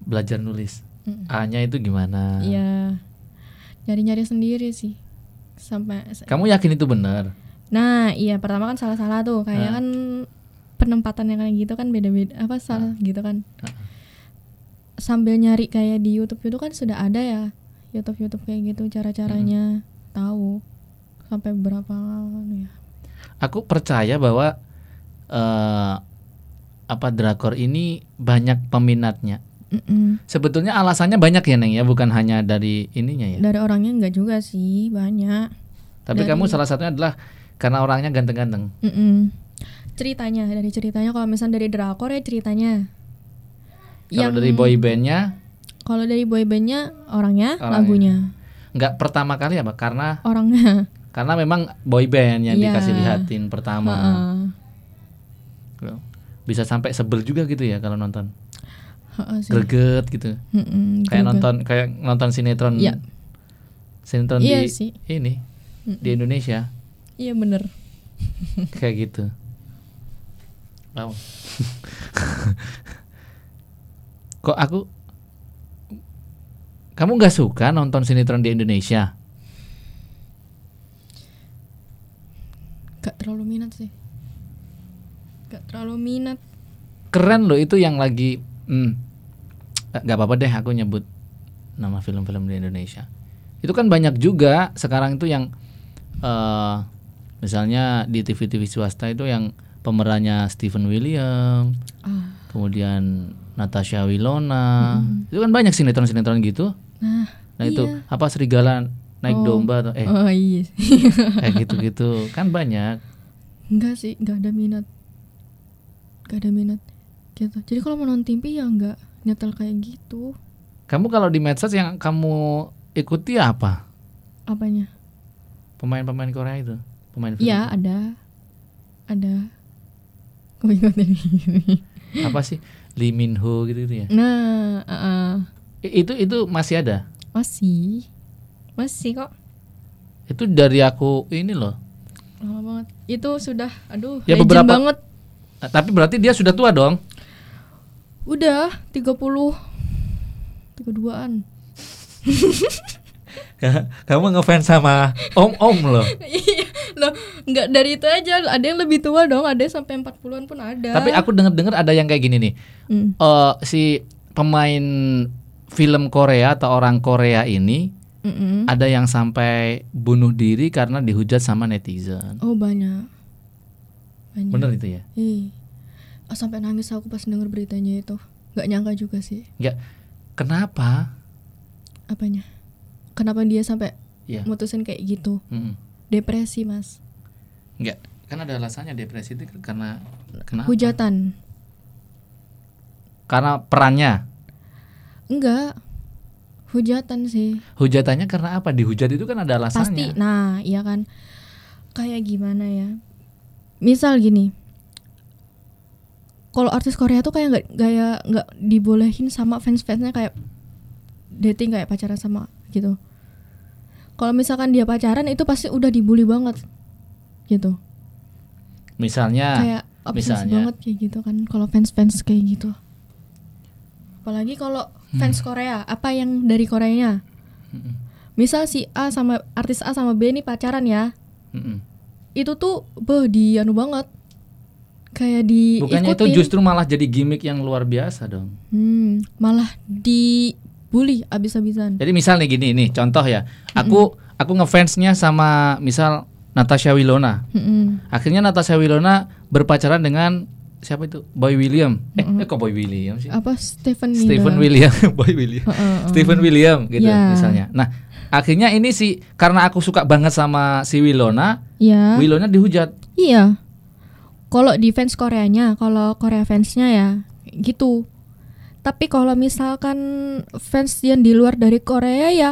Speaker 2: belajar nulis.
Speaker 1: Mm-mm.
Speaker 2: A-nya itu gimana?
Speaker 1: Iya nyari-nyari sendiri sih sampai
Speaker 2: Kamu yakin itu benar?
Speaker 1: nah iya pertama kan salah-salah tuh kayak
Speaker 2: Ah.
Speaker 1: kan penempatan yang kayak gitu kan beda-beda apa salah gitu kan
Speaker 2: Ah.
Speaker 1: sambil nyari kayak di YouTube itu kan sudah ada ya YouTube YouTube kayak gitu cara-caranya tahu sampai berapa anu ya
Speaker 2: Aku percaya bahwa eh apa drakor ini banyak peminatnya.
Speaker 1: Mm-mm.
Speaker 2: Sebetulnya alasannya banyak ya Neng ya, bukan hanya dari ininya ya.
Speaker 1: dari orangnya enggak juga sih banyak
Speaker 2: Tapi
Speaker 1: dari-
Speaker 2: kamu salah satunya adalah karena orangnya ganteng-ganteng.
Speaker 1: Mm-mm. ceritanya dari ceritanya kalau misalnya dari drakor ya ceritanya
Speaker 2: Kalau dari boy bandnya
Speaker 1: kalau dari boybandnya orangnya,
Speaker 2: Orangnya.
Speaker 1: lagunya
Speaker 2: nggak pertama kali apa? Karena
Speaker 1: orangnya
Speaker 2: karena memang boy band yang
Speaker 1: Iya.
Speaker 2: dikasih lihatin pertama.
Speaker 1: Heeh.
Speaker 2: Bisa sampai sebel juga gitu ya kalau nonton.
Speaker 1: Heeh sih.
Speaker 2: Greget gitu.
Speaker 1: Mm-mm,
Speaker 2: Kayak
Speaker 1: greget.
Speaker 2: nonton kayak nonton sinetron.
Speaker 1: Iya.
Speaker 2: Sinetron
Speaker 1: Iya
Speaker 2: di
Speaker 1: sih.
Speaker 2: ini di Indonesia
Speaker 1: iya bener
Speaker 2: kayak gitu. Wow. Kok aku kamu nggak suka nonton sinetron di Indonesia?
Speaker 1: gak terlalu minat sih gak terlalu minat
Speaker 2: Keren loh itu yang lagi hmm, nggak apa-apa deh aku nyebut nama film-film di Indonesia. Itu kan banyak juga sekarang itu yang eh misalnya di TV-TV swasta itu yang pemerannya Stephen William,
Speaker 1: ah
Speaker 2: kemudian Natasha Wilona. Itu kan banyak sinetron-sinetron gitu.
Speaker 1: Nah
Speaker 2: Nah itu
Speaker 1: iya.
Speaker 2: apa serigala naik
Speaker 1: Oh.
Speaker 2: domba atau eh
Speaker 1: oh iya
Speaker 2: kayak gitu-gitu kan banyak.
Speaker 1: enggak sih enggak ada minat enggak ada minat gitu jadi kalau mau nonton TV ya enggak nyetel kayak gitu
Speaker 2: Kamu kalau di medsos yang kamu ikuti apa?
Speaker 1: apanya
Speaker 2: Pemain-pemain Korea itu, pemain film.
Speaker 1: Iya ada ada Kok ikutin?
Speaker 2: Apa sih? Lee Min Ho gitu, gitu ya.
Speaker 1: nah uh, uh,
Speaker 2: Itu itu masih ada.
Speaker 1: masih masih kok
Speaker 2: Itu dari aku ini loh.
Speaker 1: lama banget itu sudah aduh
Speaker 2: Ya,
Speaker 1: legend
Speaker 2: beberapa-
Speaker 1: banget
Speaker 2: Ah, Tapi berarti dia sudah tua dong.
Speaker 1: udah 30 32an
Speaker 2: Kamu ngefans sama om-om loh.
Speaker 1: iya loh nggak dari itu aja ada yang lebih tua dong ada yang sampai 40-an pun ada
Speaker 2: Tapi aku dengar-dengar ada yang kayak gini nih.
Speaker 1: Hmm.
Speaker 2: Eh si pemain film Korea atau orang Korea ini
Speaker 1: Mm-mm.
Speaker 2: ada yang sampai bunuh diri karena dihujat sama netizen.
Speaker 1: oh banyak banyak
Speaker 2: Bener itu ya?
Speaker 1: Ih. Oh, sampai nangis aku pas denger beritanya itu nggak nyangka juga sih
Speaker 2: Enggak. Kenapa?
Speaker 1: apanya kenapa dia sampai
Speaker 2: Iya.
Speaker 1: mutusin kayak gitu
Speaker 2: Mm-mm.
Speaker 1: depresi mas
Speaker 2: Enggak. Kan ada alasannya depresi itu karena kenapa?
Speaker 1: hujatan
Speaker 2: Karena perannya.
Speaker 1: Enggak. Hujatan sih.
Speaker 2: Hujatannya karena apa? Dihujat itu kan ada
Speaker 1: pasti.
Speaker 2: Alasannya.
Speaker 1: nah iya kan. Kayak gimana ya? Misal gini. Kalau artis Korea tuh kayak nggak kayak nggak dibolehin sama fans-fansnya kayak dating kayak pacaran sama gitu. Kalau misalkan dia pacaran itu pasti udah dibully banget gitu.
Speaker 2: Misalnya
Speaker 1: kayak
Speaker 2: misalnya.
Speaker 1: banget kayak gitu kan kalau fans-fans kayak gitu. Apalagi kalau
Speaker 2: Hmm.
Speaker 1: fans Korea apa yang dari Koreanya
Speaker 2: Mm-mm.
Speaker 1: misal si A sama artis A sama B ini pacaran ya
Speaker 2: Mm-mm.
Speaker 1: itu tuh beh di anu banget kayak di
Speaker 2: Bukannya itu justru malah jadi gimmick yang luar biasa dong.
Speaker 1: hmm, malah dibully abis-abisan
Speaker 2: Jadi misal nih gini nih contoh ya. Aku aku ngefansnya sama misal Natasha Wilona.
Speaker 1: Mm-mm.
Speaker 2: Akhirnya Natasha Wilona berpacaran dengan siapa itu? Boy William. Eh, eh kok Boy William sih?
Speaker 1: apa Stephen
Speaker 2: Stephen William, Boy William.
Speaker 1: Heeh,
Speaker 2: Stephen William gitu
Speaker 1: Ya.
Speaker 2: misalnya. Nah, akhirnya ini sih karena aku suka banget sama si Wilona,
Speaker 1: ya
Speaker 2: Wilona dihujat.
Speaker 1: iya kalau di fans Koreanya kalau Korea fansnya ya gitu tapi kalau misalkan fans yang di luar dari Korea ya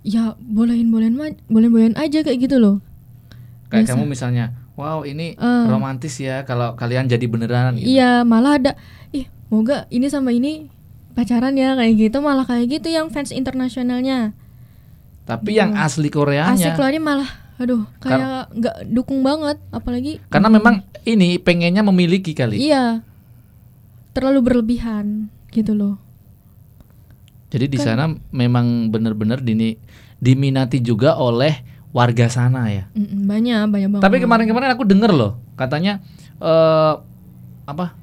Speaker 1: ya bolehin bolehin bolehin bolehin aja kayak gitu loh
Speaker 2: Kayak
Speaker 1: Biasa.
Speaker 2: kamu misalnya, wow ini
Speaker 1: Eh.
Speaker 2: romantis ya kalau kalian jadi beneran gitu.
Speaker 1: Iya, malah ada ih, moga ini sama ini pacaran ya kayak gitu malah kayak gitu yang fans internasionalnya.
Speaker 2: Tapi yang asli Koreanya
Speaker 1: Asik keluarnya malah aduh kayak nggak dukung banget apalagi
Speaker 2: karena memang ini pengennya memiliki kali.
Speaker 1: iya. Terlalu berlebihan gitu loh.
Speaker 2: Jadi
Speaker 1: Kan
Speaker 2: di sana memang benar-benar dini diminati juga oleh warga sana ya.
Speaker 1: Banyak, banyak banget.
Speaker 2: Tapi kemarin-kemarin aku denger loh, katanya eh apa?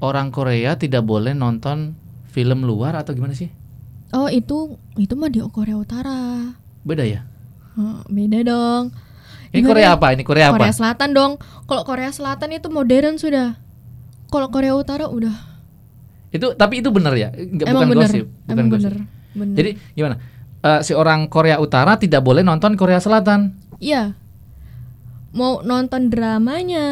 Speaker 2: Orang Korea tidak boleh nonton film luar atau gimana sih?
Speaker 1: Oh, itu itu mah di Korea Utara.
Speaker 2: Beda ya?
Speaker 1: Oh, beda dong.
Speaker 2: Ini
Speaker 1: Gimana
Speaker 2: Korea
Speaker 1: ya?
Speaker 2: apa? Ini Korea apa?
Speaker 1: Korea Selatan dong. Kalau Korea Selatan itu modern sudah. Kalau Korea Utara udah
Speaker 2: Itu tapi itu benar ya? Enggak
Speaker 1: emang
Speaker 2: bukan
Speaker 1: bener.
Speaker 2: gosip, bukan
Speaker 1: emang
Speaker 2: gosip.
Speaker 1: bener. bener.
Speaker 2: Jadi gimana? Eh, si orang Korea Utara tidak boleh nonton Korea Selatan.
Speaker 1: Iya. Mau nonton dramanya,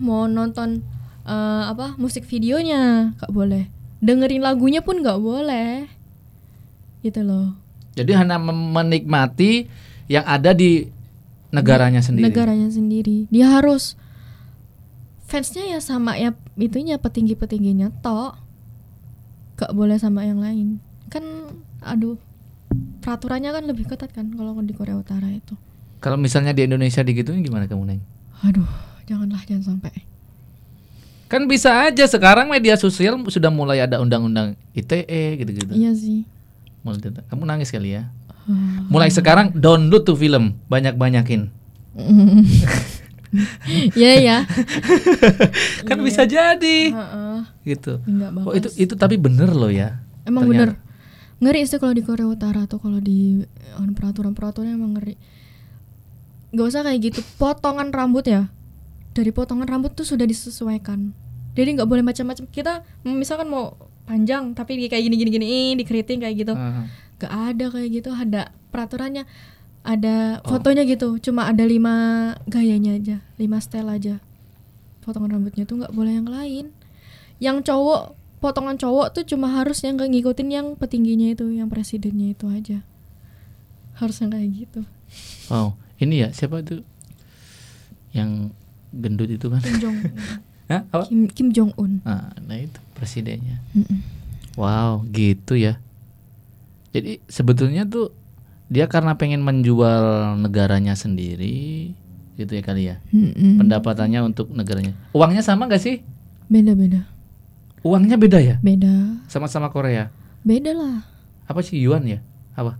Speaker 1: mau nonton eh, apa musik videonya, nggak boleh. Dengerin lagunya pun nggak boleh. Gitu loh.
Speaker 2: Jadi hanya menikmati yang ada di negaranya sendiri.
Speaker 1: Negaranya sendiri. Dia harus fansnya ya sama ya itunya petinggi-petingginya tok. Gak boleh sama yang lain. Kan aduh. Peraturannya kan lebih ketat kan kalau di Korea Utara itu.
Speaker 2: Kalau misalnya di Indonesia digituin gimana kamu neng?
Speaker 1: Aduh, janganlah jangan sampai.
Speaker 2: Kan bisa aja sekarang media sosial sudah mulai ada undang-undang ITE gitu-gitu.
Speaker 1: Iya sih.
Speaker 2: Kamu nangis kali ya? Mulai sekarang download tuh film banyak-banyakin.
Speaker 1: Iya ya.
Speaker 2: kan bisa jadi
Speaker 1: Heeh.
Speaker 2: gitu.
Speaker 1: Enggak
Speaker 2: Oh itu itu tapi bener loh ya.
Speaker 1: Emang
Speaker 2: ternyata.
Speaker 1: bener ngeri sih kalau di Korea Utara atau kalau di eh, peraturan-peraturan emang ngeri. Gak usah kayak gitu. Potongan rambut ya. Dari potongan rambut tuh sudah disesuaikan. Jadi nggak boleh macam-macam. Kita misalkan mau panjang tapi kayak gini-gini gini dikeriting kayak gitu. Gak ada kayak gitu. Ada peraturannya. Ada
Speaker 2: Oh.
Speaker 1: fotonya gitu. Cuma ada lima gayanya aja, lima style aja. Potongan rambutnya tuh nggak boleh yang lain. Yang cowok potongan cowok tuh cuma harus yang nggak ngikutin yang petingginya itu, yang presidennya itu aja. Harus yang kayak gitu.
Speaker 2: Wow, ini ya siapa tuh yang gendut itu kan?
Speaker 1: Kim Jong
Speaker 2: Hah? Apa?
Speaker 1: Kim, Kim Jong Un.
Speaker 2: Nah, nah itu presidennya. Wow, gitu ya. Jadi sebetulnya tuh dia karena pengen menjual negaranya sendiri, gitu ya kali ya. Pendapatannya untuk negaranya. Uangnya sama gak sih?
Speaker 1: Beda beda.
Speaker 2: Uangnya beda ya?
Speaker 1: Beda.
Speaker 2: Sama-sama Korea.
Speaker 1: Beda lah.
Speaker 2: Apa sih yuan ya? Apa?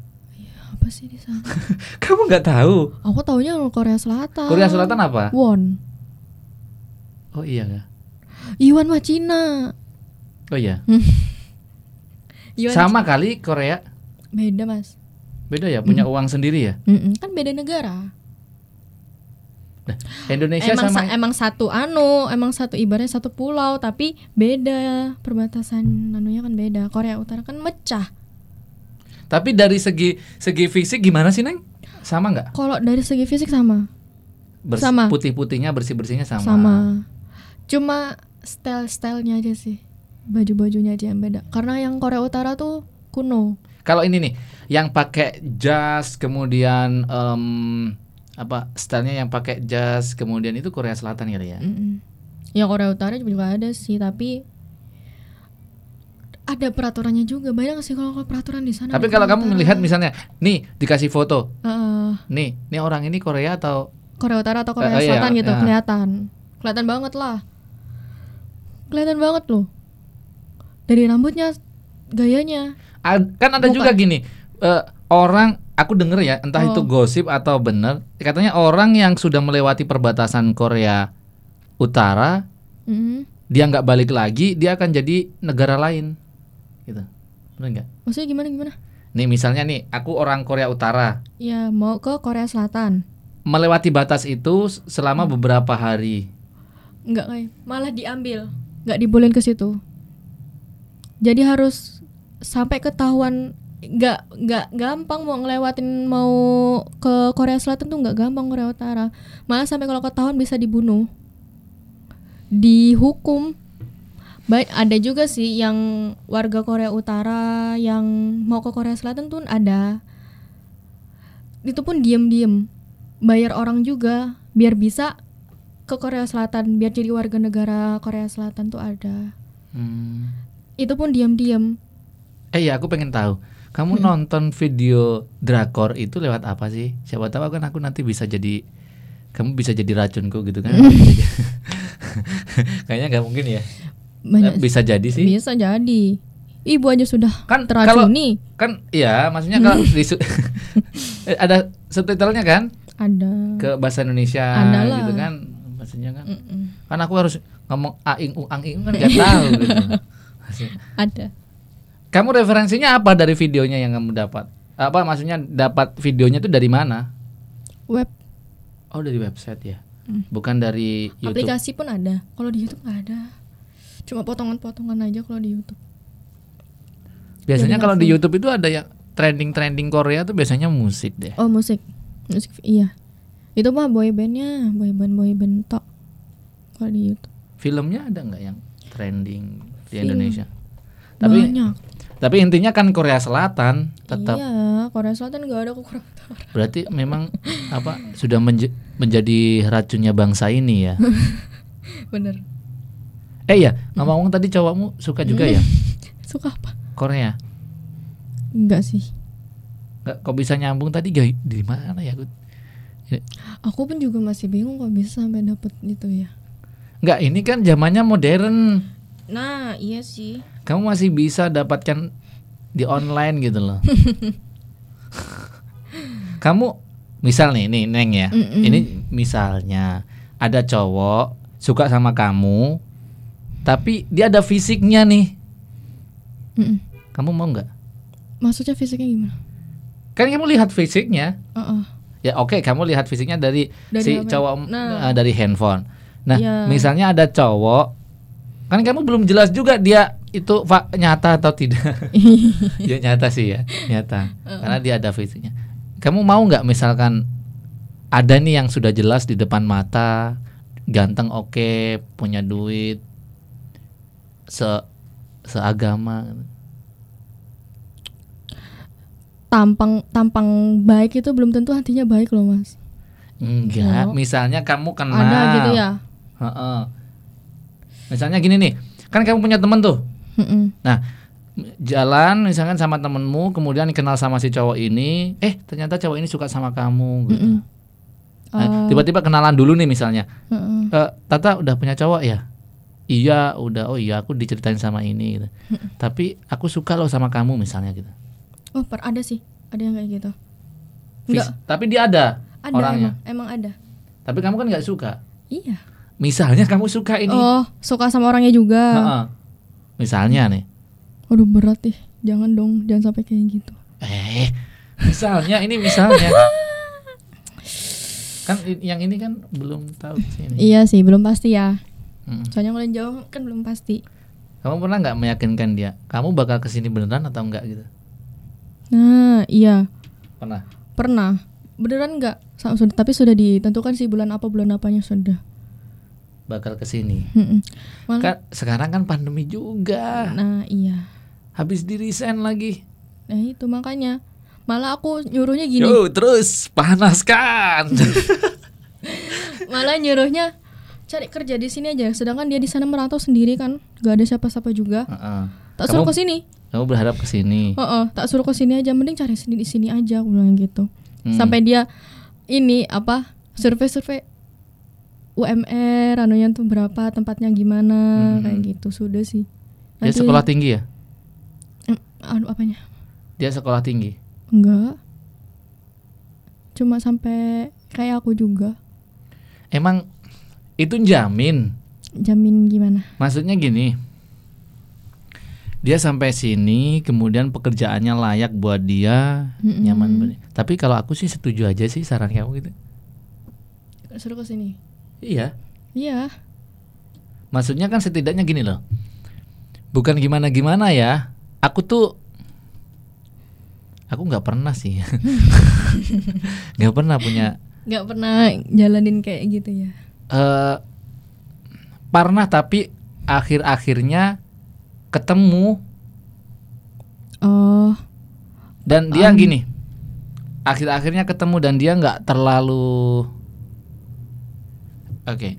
Speaker 1: Apa sih di sana?
Speaker 2: Kamu nggak tahu?
Speaker 1: Aku taunya Korea Selatan.
Speaker 2: Korea Selatan apa?
Speaker 1: Won.
Speaker 2: Oh iya ya.
Speaker 1: Yuan mah Cina.
Speaker 2: Oh iya.
Speaker 1: Yuan
Speaker 2: Sama kali Korea.
Speaker 1: Beda mas.
Speaker 2: Beda ya, punya uang sendiri ya.
Speaker 1: Mm-mm, Kan beda negara.
Speaker 2: Nah, Indonesia
Speaker 1: emang
Speaker 2: sama
Speaker 1: sa- emang satu anu, emang satu ibaratnya satu pulau tapi beda perbatasan anunya kan beda. Korea Utara kan mecah.
Speaker 2: Tapi dari segi segi fisik gimana sih, Neng? Sama nggak?
Speaker 1: Kalau dari segi fisik sama.
Speaker 2: Bers-
Speaker 1: Sama.
Speaker 2: Putih-putihnya, bersih-bersihnya sama.
Speaker 1: Sama. Cuma style-stylenya aja sih. Baju-bajunya aja yang beda. Karena yang Korea Utara tuh kuno.
Speaker 2: Kalau ini nih, yang pakai jas, kemudian em, apa stylenya yang pakai jas, kemudian itu Korea Selatan kali ya.
Speaker 1: Mm-mm. Yang Korea Utara juga ada sih, tapi ada peraturannya juga. Banyak sih kalau peraturan di sana.
Speaker 2: Tapi kalau kamu
Speaker 1: Utara.
Speaker 2: melihat misalnya, nih dikasih foto,
Speaker 1: Heeh.
Speaker 2: nih, nih orang ini Korea atau
Speaker 1: Korea Utara atau Korea
Speaker 2: iya,
Speaker 1: Selatan gitu
Speaker 2: iya.
Speaker 1: kelihatan. Kelihatan banget lah. Kelihatan banget loh. Dari rambutnya, gayanya.
Speaker 2: Ad- kan ada
Speaker 1: Bukan.
Speaker 2: juga gini eh, orang aku denger ya entah
Speaker 1: Oh.
Speaker 2: itu gosip atau bener katanya orang yang sudah melewati perbatasan Korea Utara
Speaker 1: Mm.
Speaker 2: dia nggak balik lagi dia akan jadi negara lain gitu bener nggak
Speaker 1: Maksudnya gimana gimana?
Speaker 2: nih misalnya nih aku orang Korea Utara
Speaker 1: Ya mau ke Korea Selatan.
Speaker 2: melewati batas itu selama
Speaker 1: Hmm.
Speaker 2: beberapa hari
Speaker 1: Enggak kayak malah diambil, nggak dibolehin ke situ. Jadi harus sampai ketahuan nggak nggak gampang mau ngelewatin mau ke Korea Selatan tuh nggak gampang Korea Utara. Malah sampai kalau ketahuan bisa dibunuh, dihukum. Baik ada juga sih yang warga Korea Utara yang mau ke Korea Selatan tuh ada. Itu pun diem-diem bayar orang juga biar bisa ke Korea Selatan biar jadi warga negara Korea Selatan tuh ada
Speaker 2: Hmm.
Speaker 1: itu pun diam-diam
Speaker 2: eh ya aku pengen tahu kamu
Speaker 1: Hmm.
Speaker 2: nonton video drakor itu lewat apa sih? Siapa tahu kan aku nanti bisa jadi kamu bisa jadi racunku gitu kan? Kayaknya nggak mungkin ya.
Speaker 1: Banyak
Speaker 2: bisa jadi sih.
Speaker 1: Bisa jadi. Ibu aja sudah
Speaker 2: kan kalau
Speaker 1: teracuni
Speaker 2: kan iya maksudnya kalau Eh, ada subtitlenya kan?
Speaker 1: Ada.
Speaker 2: Ke bahasa Indonesia
Speaker 1: Ada lah.
Speaker 2: gitu kan maksudnya kan.
Speaker 1: Mm-mm.
Speaker 2: kan aku harus ngomong aing ung ang ing kan nggak tahu gitu.
Speaker 1: Ada
Speaker 2: kamu referensinya apa dari videonya yang kamu dapat? Apa maksudnya dapat videonya itu dari mana?
Speaker 1: Web.
Speaker 2: Oh dari website ya?
Speaker 1: Hmm.
Speaker 2: bukan dari YouTube.
Speaker 1: Aplikasi pun ada. Kalau di YouTube nggak ada. Cuma potongan-potongan aja kalau di YouTube.
Speaker 2: Biasanya kalau di. YouTube itu ada yang trending-trending Korea tuh biasanya musik deh.
Speaker 1: Oh musik. Musik iya. Itu mah boy bandnya boy band boy band tok. Kalau di YouTube.
Speaker 2: Filmnya ada nggak yang trending di
Speaker 1: Film.
Speaker 2: Indonesia? Tapi
Speaker 1: banyak
Speaker 2: tapi intinya kan Korea Selatan tetap.
Speaker 1: Iya Korea Selatan nggak ada Utara
Speaker 2: berarti memang apa sudah menje- menjadi racunnya bangsa ini ya?
Speaker 1: Bener.
Speaker 2: Eh ya ngomong-ngomong tadi cowokmu suka juga ya?
Speaker 1: Suka apa?
Speaker 2: Korea.
Speaker 1: Enggak sih.
Speaker 2: Nggak kok bisa nyambung tadi? Gak di mana ya? Aku
Speaker 1: Aku pun juga masih bingung kok bisa sampai dapet itu ya.
Speaker 2: nggak ini kan zamannya modern
Speaker 1: Nah, iya sih.
Speaker 2: kamu masih bisa dapatkan di online gitu loh kamu misal nih nih neng ya
Speaker 1: Mm-mm.
Speaker 2: ini misalnya ada cowok suka sama kamu, tapi dia ada fisiknya nih.
Speaker 1: Mm-mm.
Speaker 2: Kamu mau nggak?
Speaker 1: Maksudnya fisiknya gimana?
Speaker 2: Kan kamu lihat fisiknya.
Speaker 1: Heeh.
Speaker 2: Ya oke, kamu lihat fisiknya dari,
Speaker 1: Dari
Speaker 2: si
Speaker 1: apa?
Speaker 2: cowok
Speaker 1: Nah.
Speaker 2: eh, dari handphone. Nah,
Speaker 1: Iya.
Speaker 2: misalnya ada cowok, kan kamu belum jelas juga dia itu nyata atau tidak. ya nyata sih ya, nyata. Karena dia ada fisiknya. Kamu mau nggak misalkan ada nih yang sudah jelas di depan mata, ganteng oke, punya duit, se seagama.
Speaker 1: tampang tampang baik itu belum tentu hatinya baik loh mas.
Speaker 2: Enggak, misalnya kamu kenal.
Speaker 1: Ada gitu ya.
Speaker 2: Misalnya gini nih, kan kamu punya temen tuh.
Speaker 1: Mm-mm.
Speaker 2: Nah, jalan misalkan sama temenmu, kemudian kenal sama si cowok ini, eh ternyata cowok ini suka sama kamu. Gitu.
Speaker 1: Mm-mm.
Speaker 2: Nah,
Speaker 1: Oh.
Speaker 2: tiba-tiba kenalan dulu nih misalnya,
Speaker 1: Heeh.
Speaker 2: "Eh, Tata udah punya cowok ya? Iya, udah. Oh iya, aku diceritain sama ini. Gitu. Tapi aku suka loh sama kamu misalnya gitu.
Speaker 1: Oh per ada sih, ada yang kayak gitu. Enggak,
Speaker 2: Tapi dia ada,
Speaker 1: ada
Speaker 2: orangnya.
Speaker 1: emang, emang ada.
Speaker 2: Tapi kamu kan nggak suka.
Speaker 1: Iya.
Speaker 2: Misalnya kamu suka ini.
Speaker 1: Oh suka sama orangnya juga.
Speaker 2: Heeh. Misalnya nih.
Speaker 1: Waduh berat nih, jangan dong, jangan sampai kayak gitu.
Speaker 2: Eh, misalnya ini misalnya. kan yang ini kan belum tahu sih ini.
Speaker 1: Iya sih, belum pasti ya.
Speaker 2: Mm.
Speaker 1: Soalnya yang jauh kan belum pasti.
Speaker 2: Kamu pernah nggak meyakinkan dia? Kamu bakal ke sini beneran atau enggak gitu?
Speaker 1: Nah, iya,
Speaker 2: Pernah.
Speaker 1: pernah. Beneran nggak? Sa- Sudah, tapi sudah ditentukan sih bulan apa bulan apanya sudah.
Speaker 2: Bakal ke
Speaker 1: sini. Malah,
Speaker 2: Kan sekarang kan pandemi juga.
Speaker 1: nah iya.
Speaker 2: Habis di resign lagi.
Speaker 1: Nah itu makanya. Malah aku nyuruhnya gini.
Speaker 2: Yo, terus panaskan.
Speaker 1: Malah nyuruhnya cari kerja di sini aja. Sedangkan dia di sana merantau sendiri kan, gak ada siapa-siapa juga.
Speaker 2: Heeh.
Speaker 1: Tak suruh ke sini.
Speaker 2: Kamu berharap ke sini.
Speaker 1: Heeh, tak suruh ke sini aja. Mending cari sini di sini aja, aku bilang gitu.
Speaker 2: Hmm.
Speaker 1: Sampai dia ini apa? Survei-survei UMR, anunya tuh berapa, tempatnya gimana,
Speaker 2: Hmm.
Speaker 1: kayak gitu sudah sih.
Speaker 2: Dia
Speaker 1: Nanti-
Speaker 2: sekolah tinggi ya?
Speaker 1: Anu apanya?
Speaker 2: Dia sekolah tinggi.
Speaker 1: Enggak. Cuma sampai kayak aku juga.
Speaker 2: Emang itu jamin
Speaker 1: Jamin gimana?
Speaker 2: Maksudnya gini, dia sampai sini, kemudian pekerjaannya layak buat dia,
Speaker 1: Mm-mm.
Speaker 2: nyaman. Tapi kalau aku sih setuju aja sih saran kamu gitu.
Speaker 1: Suruh ke sini.
Speaker 2: Iya,
Speaker 1: Iya.
Speaker 2: maksudnya kan setidaknya gini loh. Bukan gimana-gimana ya. Aku tuh, aku nggak pernah sih, nggak pernah punya.
Speaker 1: nggak pernah jalanin kayak gitu ya.
Speaker 2: eh pernah tapi akhir-akhirnya ketemu
Speaker 1: Oh,
Speaker 2: dan dia gini akhir-akhirnya ketemu dan dia nggak terlalu oke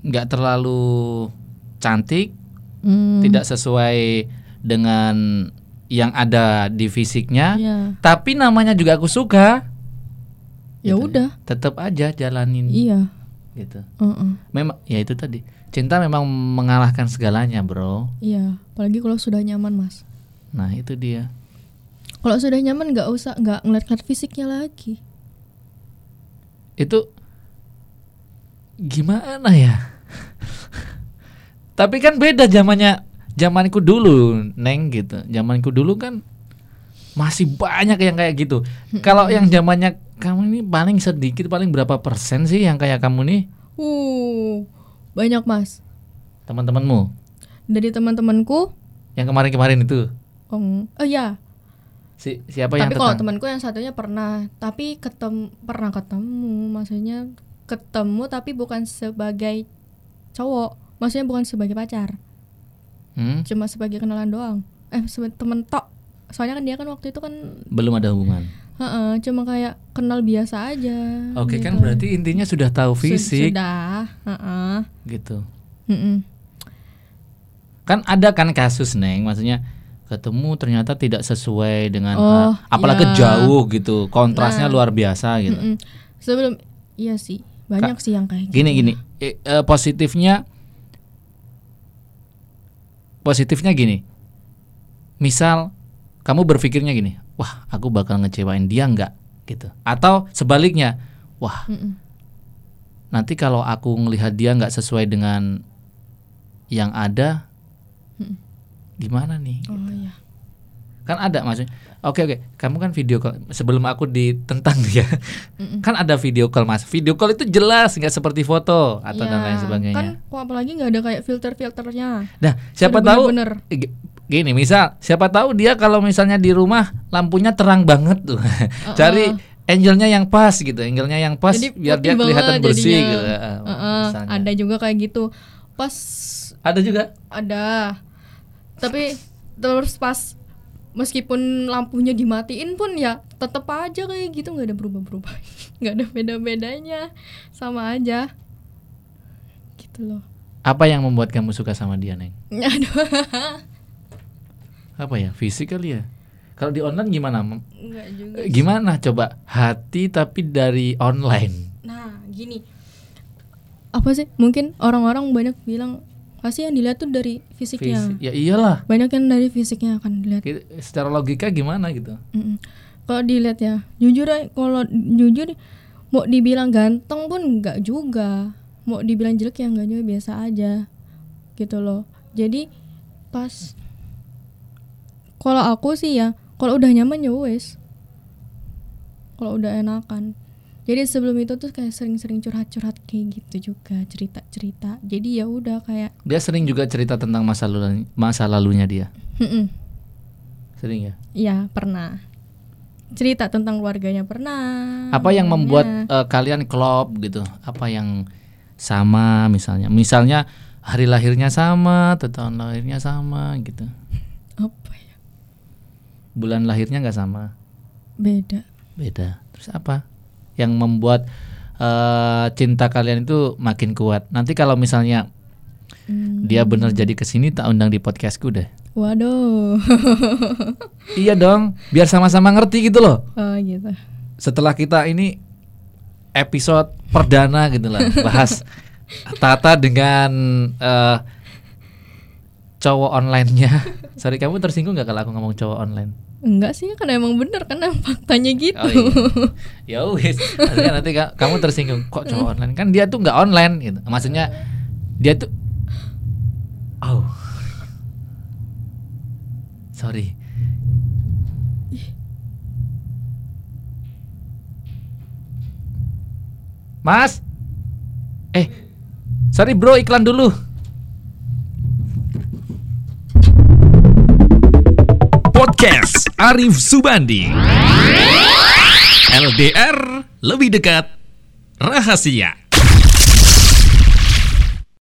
Speaker 2: nggak terlalu cantik
Speaker 1: hmm,
Speaker 2: tidak sesuai dengan yang ada di fisiknya
Speaker 1: ya.
Speaker 2: tapi namanya juga aku suka
Speaker 1: Ya
Speaker 2: Gitu.
Speaker 1: udah,
Speaker 2: tetap aja jalanin
Speaker 1: iya.
Speaker 2: gitu
Speaker 1: Heeh.
Speaker 2: memang ya itu tadi cinta memang mengalahkan segalanya bro
Speaker 1: Iya, apalagi kalau sudah nyaman, Mas.
Speaker 2: nah itu dia
Speaker 1: Kalau sudah nyaman nggak usah nggak ngeliat fisiknya lagi.
Speaker 2: itu gimana ya? Tapi kan beda zamannya zamanku dulu, Neng gitu. Zamanku dulu kan masih banyak yang kayak gitu. Kalau yang zamannya kamu ini paling sedikit, paling berapa persen sih yang kayak kamu nih?
Speaker 1: Uh, banyak, Mas.
Speaker 2: Teman-temanmu
Speaker 1: Dari teman-temanku,
Speaker 2: yang kemarin-kemarin itu.
Speaker 1: oh, oh ya,
Speaker 2: Si, siapa yang
Speaker 1: tapi kalau temanku yang satunya pernah, tapi ketem pernah ketemu, maksudnya ketemu tapi bukan sebagai cowok, maksudnya bukan sebagai pacar,
Speaker 2: Hmm?
Speaker 1: cuma sebagai kenalan doang. Eh, temen tok. Soalnya kan dia kan waktu itu kan,
Speaker 2: Belum ada hubungan.
Speaker 1: heeh, cuma kayak kenal biasa aja.
Speaker 2: Oke kan
Speaker 1: gitu.
Speaker 2: berarti intinya sudah tahu fisik
Speaker 1: Sudah, heeh.
Speaker 2: gitu.
Speaker 1: Mm-mm.
Speaker 2: kan ada kan kasus neng maksudnya ketemu ternyata tidak sesuai dengan
Speaker 1: Oh,
Speaker 2: ah, apalagi
Speaker 1: iya.
Speaker 2: jauh gitu kontrasnya
Speaker 1: Nah.
Speaker 2: luar biasa gitu
Speaker 1: Mm-mm. Sebelum, iya sih, banyak sih yang kayak
Speaker 2: gini
Speaker 1: gitu.
Speaker 2: gini. Eh, eh, positifnya positifnya gini. Misal kamu berpikirnya gini wah aku bakal ngecewain dia nggak? Gitu. Atau sebaliknya wah
Speaker 1: Mm-mm.
Speaker 2: nanti kalau aku ngelihat dia nggak sesuai dengan yang ada gimana nih?
Speaker 1: Oh iya
Speaker 2: kan ada maksudnya oke oke. Kamu kan video call sebelum aku ditentang ya. Kan ada video call mas. Video call itu jelas nggak seperti foto atau dan
Speaker 1: Iya,
Speaker 2: lain sebagainya.
Speaker 1: kan kok apalagi nggak ada kayak filter filternya
Speaker 2: nah siapa
Speaker 1: Udah
Speaker 2: tahu gi- gini misal siapa tahu dia kalau misalnya di rumah lampunya terang banget tuh cari angelnya yang pas gitu angelnya yang pas
Speaker 1: jadi
Speaker 2: biar dia kelihatan
Speaker 1: banget
Speaker 2: bersih
Speaker 1: jadinya.
Speaker 2: gitu.
Speaker 1: Heeh,
Speaker 2: misalnya.
Speaker 1: ada juga kayak gitu. Pas
Speaker 2: ada juga?
Speaker 1: Ada. Tapi terus pas meskipun lampunya dimatiin pun ya tetep aja kayak gitu nggak ada berubah berubah nggak ada beda bedanya sama aja. Gitu loh.
Speaker 2: Apa yang membuat kamu suka sama dia neng?
Speaker 1: Aduh,
Speaker 2: apa ya fisik kali ya? Kalau di online gimana Mem-
Speaker 1: nggak juga
Speaker 2: gimana coba? Hati tapi dari online.
Speaker 1: Nah gini. Apa sih? Mungkin orang-orang banyak bilang pasti yang dilihat tuh dari fisiknya
Speaker 2: Fisik- ya iyalah
Speaker 1: banyak yang dari fisiknya akan dilihat
Speaker 2: secara logika gimana gitu
Speaker 1: Mm-mm. Kalau dilihat ya, jujur aja, kalau jujur mau dibilang ganteng pun nggak juga, mau dibilang jelek ya nggak juga biasa aja, gitu loh. Jadi pas kalau aku sih ya, kalau udah nyaman ya wes, kalau udah enakan. Jadi sebelum itu tuh kayak sering-sering curhat-curhat kayak gitu juga cerita-cerita. Jadi ya udah kayak,
Speaker 2: dia sering juga cerita tentang masa lalu masa lalunya dia
Speaker 1: "Mm-mm,
Speaker 2: sering ya
Speaker 1: ya pernah cerita tentang keluarganya pernah.
Speaker 2: apa yang membuat
Speaker 1: Ya.
Speaker 2: eh, kalian klop gitu apa yang sama misalnya misalnya hari lahirnya sama atau tahun lahirnya sama gitu
Speaker 1: apa ya?
Speaker 2: bulan lahirnya nggak sama
Speaker 1: Beda.
Speaker 2: beda terus apa yang membuat eh, cinta kalian itu makin kuat nanti kalau misalnya
Speaker 1: Hmm.
Speaker 2: dia bener jadi ke sini tak undang di podcastku deh
Speaker 1: Waduh.
Speaker 2: iya dong biar sama-sama ngerti gitu loh
Speaker 1: oh gitu.
Speaker 2: setelah kita ini episode perdana gitu lah bahas Tata dengan eh, cowok online-nya. Sorry kamu tersinggung nggak kalau aku ngomong cowok online?
Speaker 1: Enggak sih, kan emang bener kan emang faktanya gitu.
Speaker 2: Oh iya. ya wis. Nanti ka- kamu tersinggung kok cowok online kan dia tuh nggak online gitu. Maksudnya dia tuh Oh. Sorry. Mas. Eh. Sorry bro, iklan dulu.
Speaker 3: Podcast Arif Subandi. LDR lebih dekat rahasia.